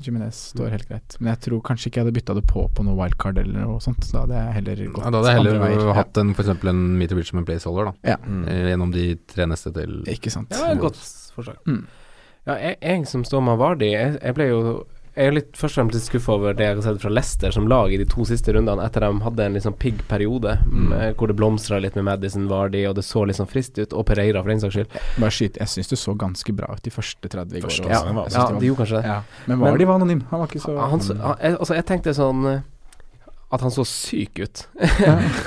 Jiminez står helt greit. Men jeg tror kanskje ikke jeg hadde bytta det på på noe wildcard eller noe sånt. Da hadde jeg heller gått Ja, da hadde jeg andre heller veier. hatt en, for eksempel en Mitrovic som en placeholder, da. Ja. Mm. Eh, Gjennom de tre neste til. Ikke sant. Ja, et godt forslag. Mm. Ja, jeg, jeg som står med Vardi, jeg, jeg ble jo jeg er litt først og fremst litt skuffa over det jeg har sett fra Leicester som lag i de to siste rundene, etter de hadde en sånn pigg periode Mm. hvor det blomstra litt med Madison, Vardy, og det så litt sånn frist ut, og Pereira for den saks skyld. Bare skyt, jeg syns det så ganske bra ut de første 30 i går. Også. Ja, ja, de gjorde kanskje det. ja. Men Vardy var anonym. Han var ikke så Han, han, altså, jeg tenkte sånn eh, at han så syk ut.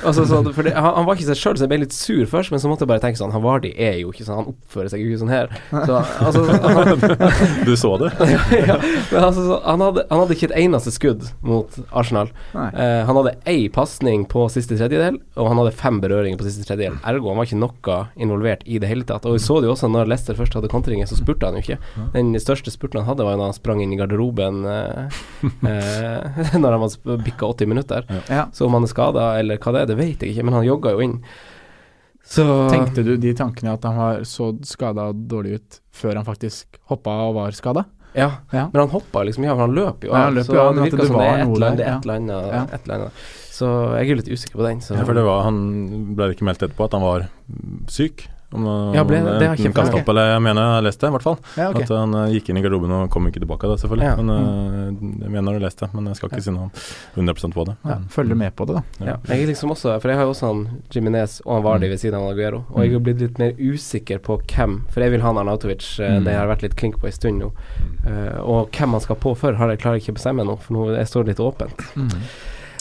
altså, så, det, han, han var ikke seg sjøl, så jeg ble litt sur først, men så måtte jeg bare tenke sånn Han Vardi er jo ikke sånn, han oppfører seg jo ikke sånn her. Så, altså, han, Du så det? ja, men altså, så, han, hadde, han hadde ikke et eneste skudd mot Arsenal. Eh, han hadde ei pasning på siste tredjedel, og han hadde fem berøringer på siste tredjedel. Ergo han var ikke noe involvert i det hele tatt. Og vi så det jo også når Leicester først hadde kontringer, så spurte han jo ikke. Den største spurten han hadde, var jo når han sprang inn i garderoben eh, eh, når han hadde bikka 80 minutter. Ja. Så om han er skada eller hva det er, det vet jeg ikke, men han jogga jo inn. Så Tenkte du de tankene at han var så skada og dårlig ut før han faktisk hoppa og var skada? Ja, Ja. men han hoppa liksom, ja, for han løp jo. Ja, han løp så jo, det virka som det er et eller annet, der, ja. et eller annet, Ja. et eller annet. Så jeg er litt usikker på den. Så. Ja, for det var Han ble ikke meldt etterpå at han var syk? Om Ja, ble det? Det har jeg ikke kastet opp, eller jeg mener jeg leste det, i hvert fall. Ja, okay. At han eh, gikk inn i garderoben og kom ikke tilbake da, selvfølgelig. Ja. Men eh, jeg mener du lest det, men jeg skal ikke si noe 100% på det. Ja, Følger med på det, da. Ja, jeg liksom også For jeg har jo også han Jiminez og han Vardi ved siden av Aguero, og jeg har blitt litt mer usikker på hvem For jeg vil ha han Arnautovic, eh, Mm. det har vært litt klink på en stund nå. Eh, og hvem han skal på for, har jeg klarer jeg ikke å bestemme nå, for nå jeg står det litt åpent.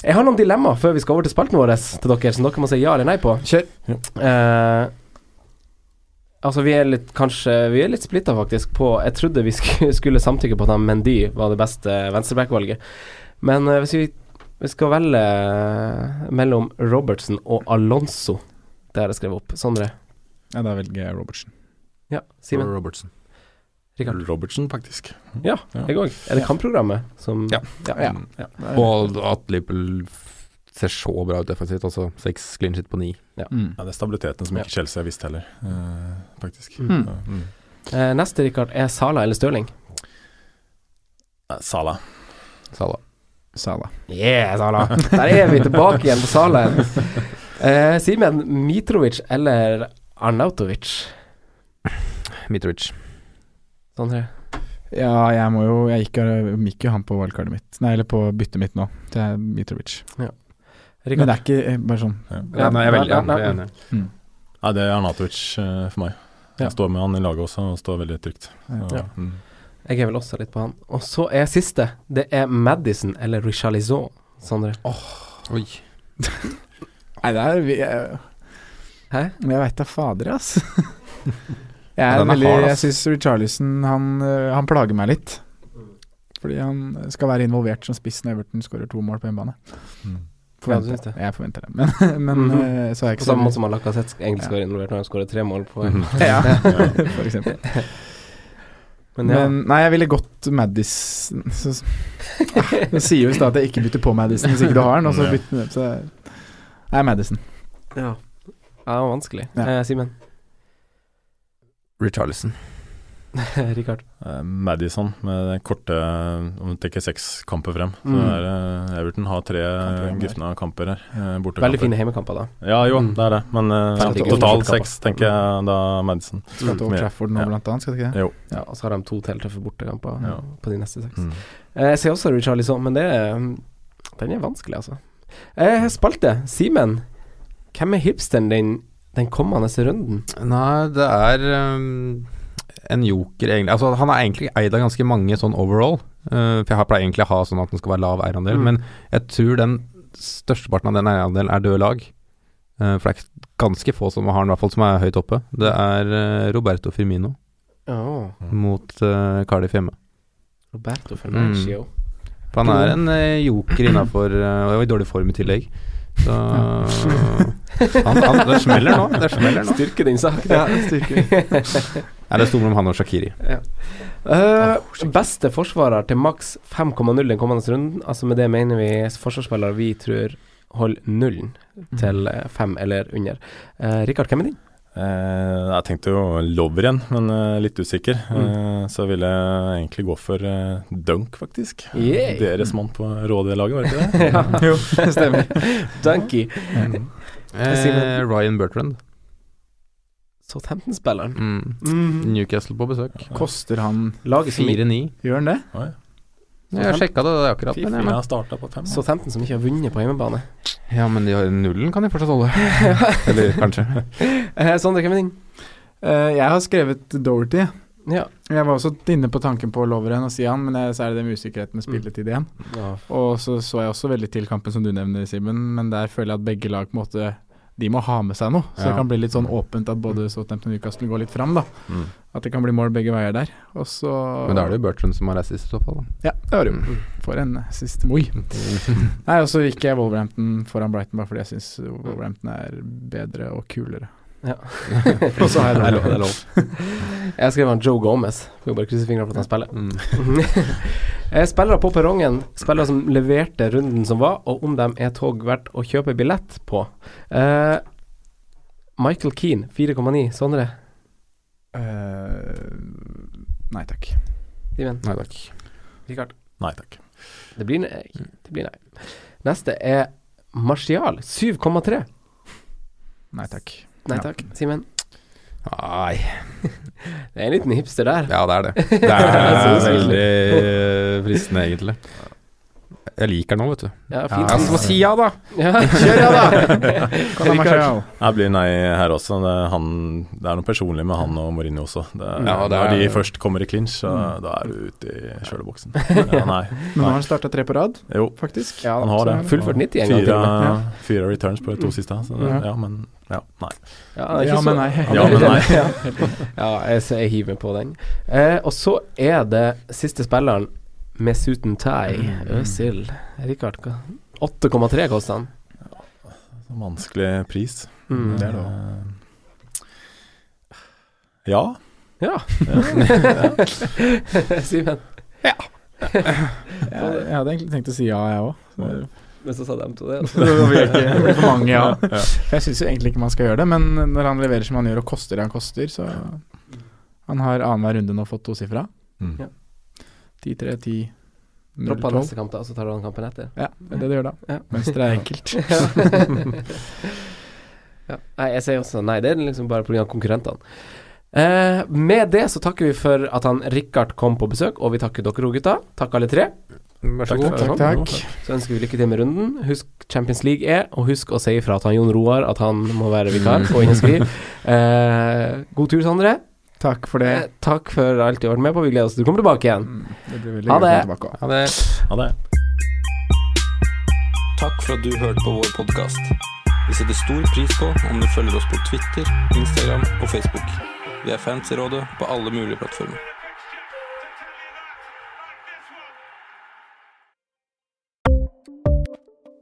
Jeg har noen dilemmaer før vi skal over til spalten vår til dere, som dere må si ja eller nei på. Kjør. Eh, altså, vi er litt kanskje Vi er litt splitta, faktisk, på Jeg trodde vi skulle, samtykke på at Mendy var det beste venstreback-valget. Men eh, hvis vi, vi skal velge eh, mellom Robertsen og Alonso Det har jeg skrevet opp. Sondre? Ja, da velger jeg Robertsen. Ja, Simen? Robertsen. Richard. Robertsen, faktisk. Ja, jeg òg. Er det kampprogrammet som Ja. Ja. ja. Og at Liverpool ser så bra ut defensivt, altså seks clean shit på ni. Mm. Ja, Det er stabiliteten som ikke Chelsea har visst heller, eh, faktisk. Mm. Ja, mm. Eh, neste, Rikard, er Sala eller Stirling? Nei, Salah. Salah. Sala. Yeah, Sala! Der er vi tilbake igjen på Sala. Eh, Simen, Mitrovic eller Arnautovic? Mitrovic. Sondre? Ja, jeg må jo Jeg gikk, jo han på wildcardet mitt. Nei, eller på byttet mitt nå. Det er Mitrovic. Men Rikard? det er ikke eh, bare sånn Ja, nei, jeg er veldig Ja, enig. Mm. enig. Nei, det er Arnatovic eh, for meg. Ja. Jeg står med han i laget også, og står veldig trygt. Så, Ja. mm. Jeg er vel også litt på han. Og så er siste. Det er Madison eller Richarlison. Sondre? Oi. Nei, det er vi- jeg, Hæ? jeg veit da fader, ass. Jeg er er veldig hard, Jeg syns Richarlison han, øh, han plager meg litt. Fordi han skal være involvert som spiss når Everton skårer to mål på hjemmebane. Mm. Ja, du syns det? Jeg forventer det. Men, men mm -hmm. så er jeg På samme måte som han Lacassette egentlig skal være involvert når han skårer tre mål på Ja, for eksempel. Men ja. Men nei, jeg ville gått Madison så, ah, Det sier jo i stad at jeg ikke bytter på Madison hvis ikke du har den, og så Ja. bytter den. Så Nei, Madison. ja. Ja, det var vanskelig. Ja. Eh, Simen? Richarlison. Rikard? Eh, Madison med det korte Om du tenker seks kamper frem. Så Mm. er det Everton har tre gufne kamper her. eh, bortekamper. Veldig fine heimekamper, da. Ja, jo, Mm. det er det. Men eh, totalt seks, tenker jeg da Madison. Skal til Old Trafford nå, ja. blant annet. Skal det ikke det? Jo. Ja, og så har de to til tøffe bortekamper Ja. på de neste seks. Mm. Eh, Jeg ser også Richarlison, men det er, den er vanskelig, altså. Eh, spalte. Simen, hvem er hipsteren din den kommende runden? Nei, det er um, en joker, egentlig. Altså, han er egentlig eid av ganske mange sånn overall. Uh, for jeg pleier egentlig å ha sånn at den skal være lav eierandel, Mm. men jeg tror den størsteparten av den eierandelen er døde lag. Uh, for det er ganske få som har den, i hvert fall som er høyt oppe. Det er uh, Roberto Firmino Oh, mot Cardiff hjemme. Roberto Fernancio. For han er en joker innafor Og i dårlig form i tillegg. Så han, han, Det smeller nå. Det smeller nå. Styrke din sak. Ja, styrke. Nei, det sto mellom han og Shakiri. Eh, beste forsvarer til maks 5,0 den kommende runden. Altså Med det mener vi forsvarsspillere vi tror holder nullen til eh, fem eller under. Uh, Rikard, hvem er din? Uh, jeg tenkte jo Lover igjen, men uh, litt usikker. Mm. Eh, så ville jeg egentlig gå for eh, Dunk, faktisk. Yeah. Deres mann på rådelaget, var det ikke det? ja. Jo, det stemmer. Dunky. Eh, Ryan Bertrand. Southampton-spilleren. Mm. Mm. Newcastle på besøk. Koster han Laget 4-9. Gjør han det? Oi. Jeg sjekka det, det er akkurat. Men, Fifi ja, på fem. Så 15 som ikke har vunnet på hjemmebane. ja, men de har, nullen kan de fortsatt holde. Eller kanskje. Sånn Sondre, er din? Eh, jeg har skrevet Dorothy. Ja. Jeg var også inne på tanken på Loveren og si han, men jeg, så er det det med usikkerheten med spilletid igjen. Ja. Og så så jeg også veldig til kampen som du nevner, Simen, men der føler jeg at begge lag på en måte de må ha med seg noe. Så det kan bli litt sånn åpent at både Southampton og Newcastle går litt fram, da. Mm. At det kan bli mål begge veier der. Og så Men da er det jo Bertrand som har assist i så fall. da. Ja, det var det jo. For en siste moi. Nei, og så gikk jeg Wolverhampton foran Brighton bare fordi jeg syns Wolverhampton er bedre og kulere. Ja. og så Det er lov. det. Er lov. Jeg skrev han Joe Gomez. Får bare krysse fingrene for at han spiller. Mm. Spillere på perrongen, spillere som leverte runden som var, og om dem er tog verdt å kjøpe billett på. Uh, Michael Keane, 4,9. Sondre? Uh, nei takk. Steven? Nei takk. Richard? Nei takk. Det blir nei. Det blir nei. Neste er Martial, 7,3. Nei takk. Nei Ja. takk. Simen? Nei. Det er en liten hipster der. Ja, det er det. Det er veldig fristende, egentlig. Jeg liker den òg, vet du. Ja, Ja, så si ja, da! Ja, kjør ja, da! Jeg blir nei her også. Det er, han, det er noe personlig med han og Mourinho også. Det, Ja, det når er- de først kommer i clinch, så da er du ute i kjøleboksen. Ja, nei. Men nå har han starta tre på rad, Jo, faktisk. Ja, han har det. Fullført 90 en gang til og med. Fire, returns på de to siste. Så det, Ja. ja, men ja, nei. Ja, det er ikke Ja, men nei. Ja, men nei. ja, ja jeg, jeg hiver på den. Eh, og så er det siste spilleren med suit and tie, Øsil. Rikard, hva? 8,3 koster han. Vanskelig pris. Mm. Det er det. Ja. Ja. Simen. Jeg, jeg hadde egentlig tenkt å si ja, jeg òg. Men så sa de to det. Det blir det blir for mange, ja. Jeg syns egentlig ikke man skal gjøre det, men når han leverer som han gjør og koster det han koster, så Han har annenhver runde nå fått tosifra. Mm. Ja. 10-3, 10 0, Droppa neste kamp, da, og så tar du den kampen etter. Ja, det er det du gjør da. Ja. Mønsteret er enkelt. ja. Nei, jeg sier også nei. Det er liksom bare pga. konkurrentene. Eh, med det så takker vi for at han Rikard kom på besøk, og vi takker dere òg, gutta. Takk alle tre. Vær så god. Takk, takk. Så ønsker vi lykke til med runden. Husk Champions League er, og husk å si ifra til han Jon Roar at han må være vikar. på inn. Eh, god tur, Sondre. Takk for det. Eh, takk for alt du har vært med på. Vi gleder oss til du kommer tilbake igjen. Mm, Det blir veldig Ha det. tilbake. Ha det. Ha det. Takk for at du hørte på vår podkast. Vi setter stor pris på om du følger oss på Twitter, Instagram og Facebook. Vi er fans i rådet på alle mulige plattformer.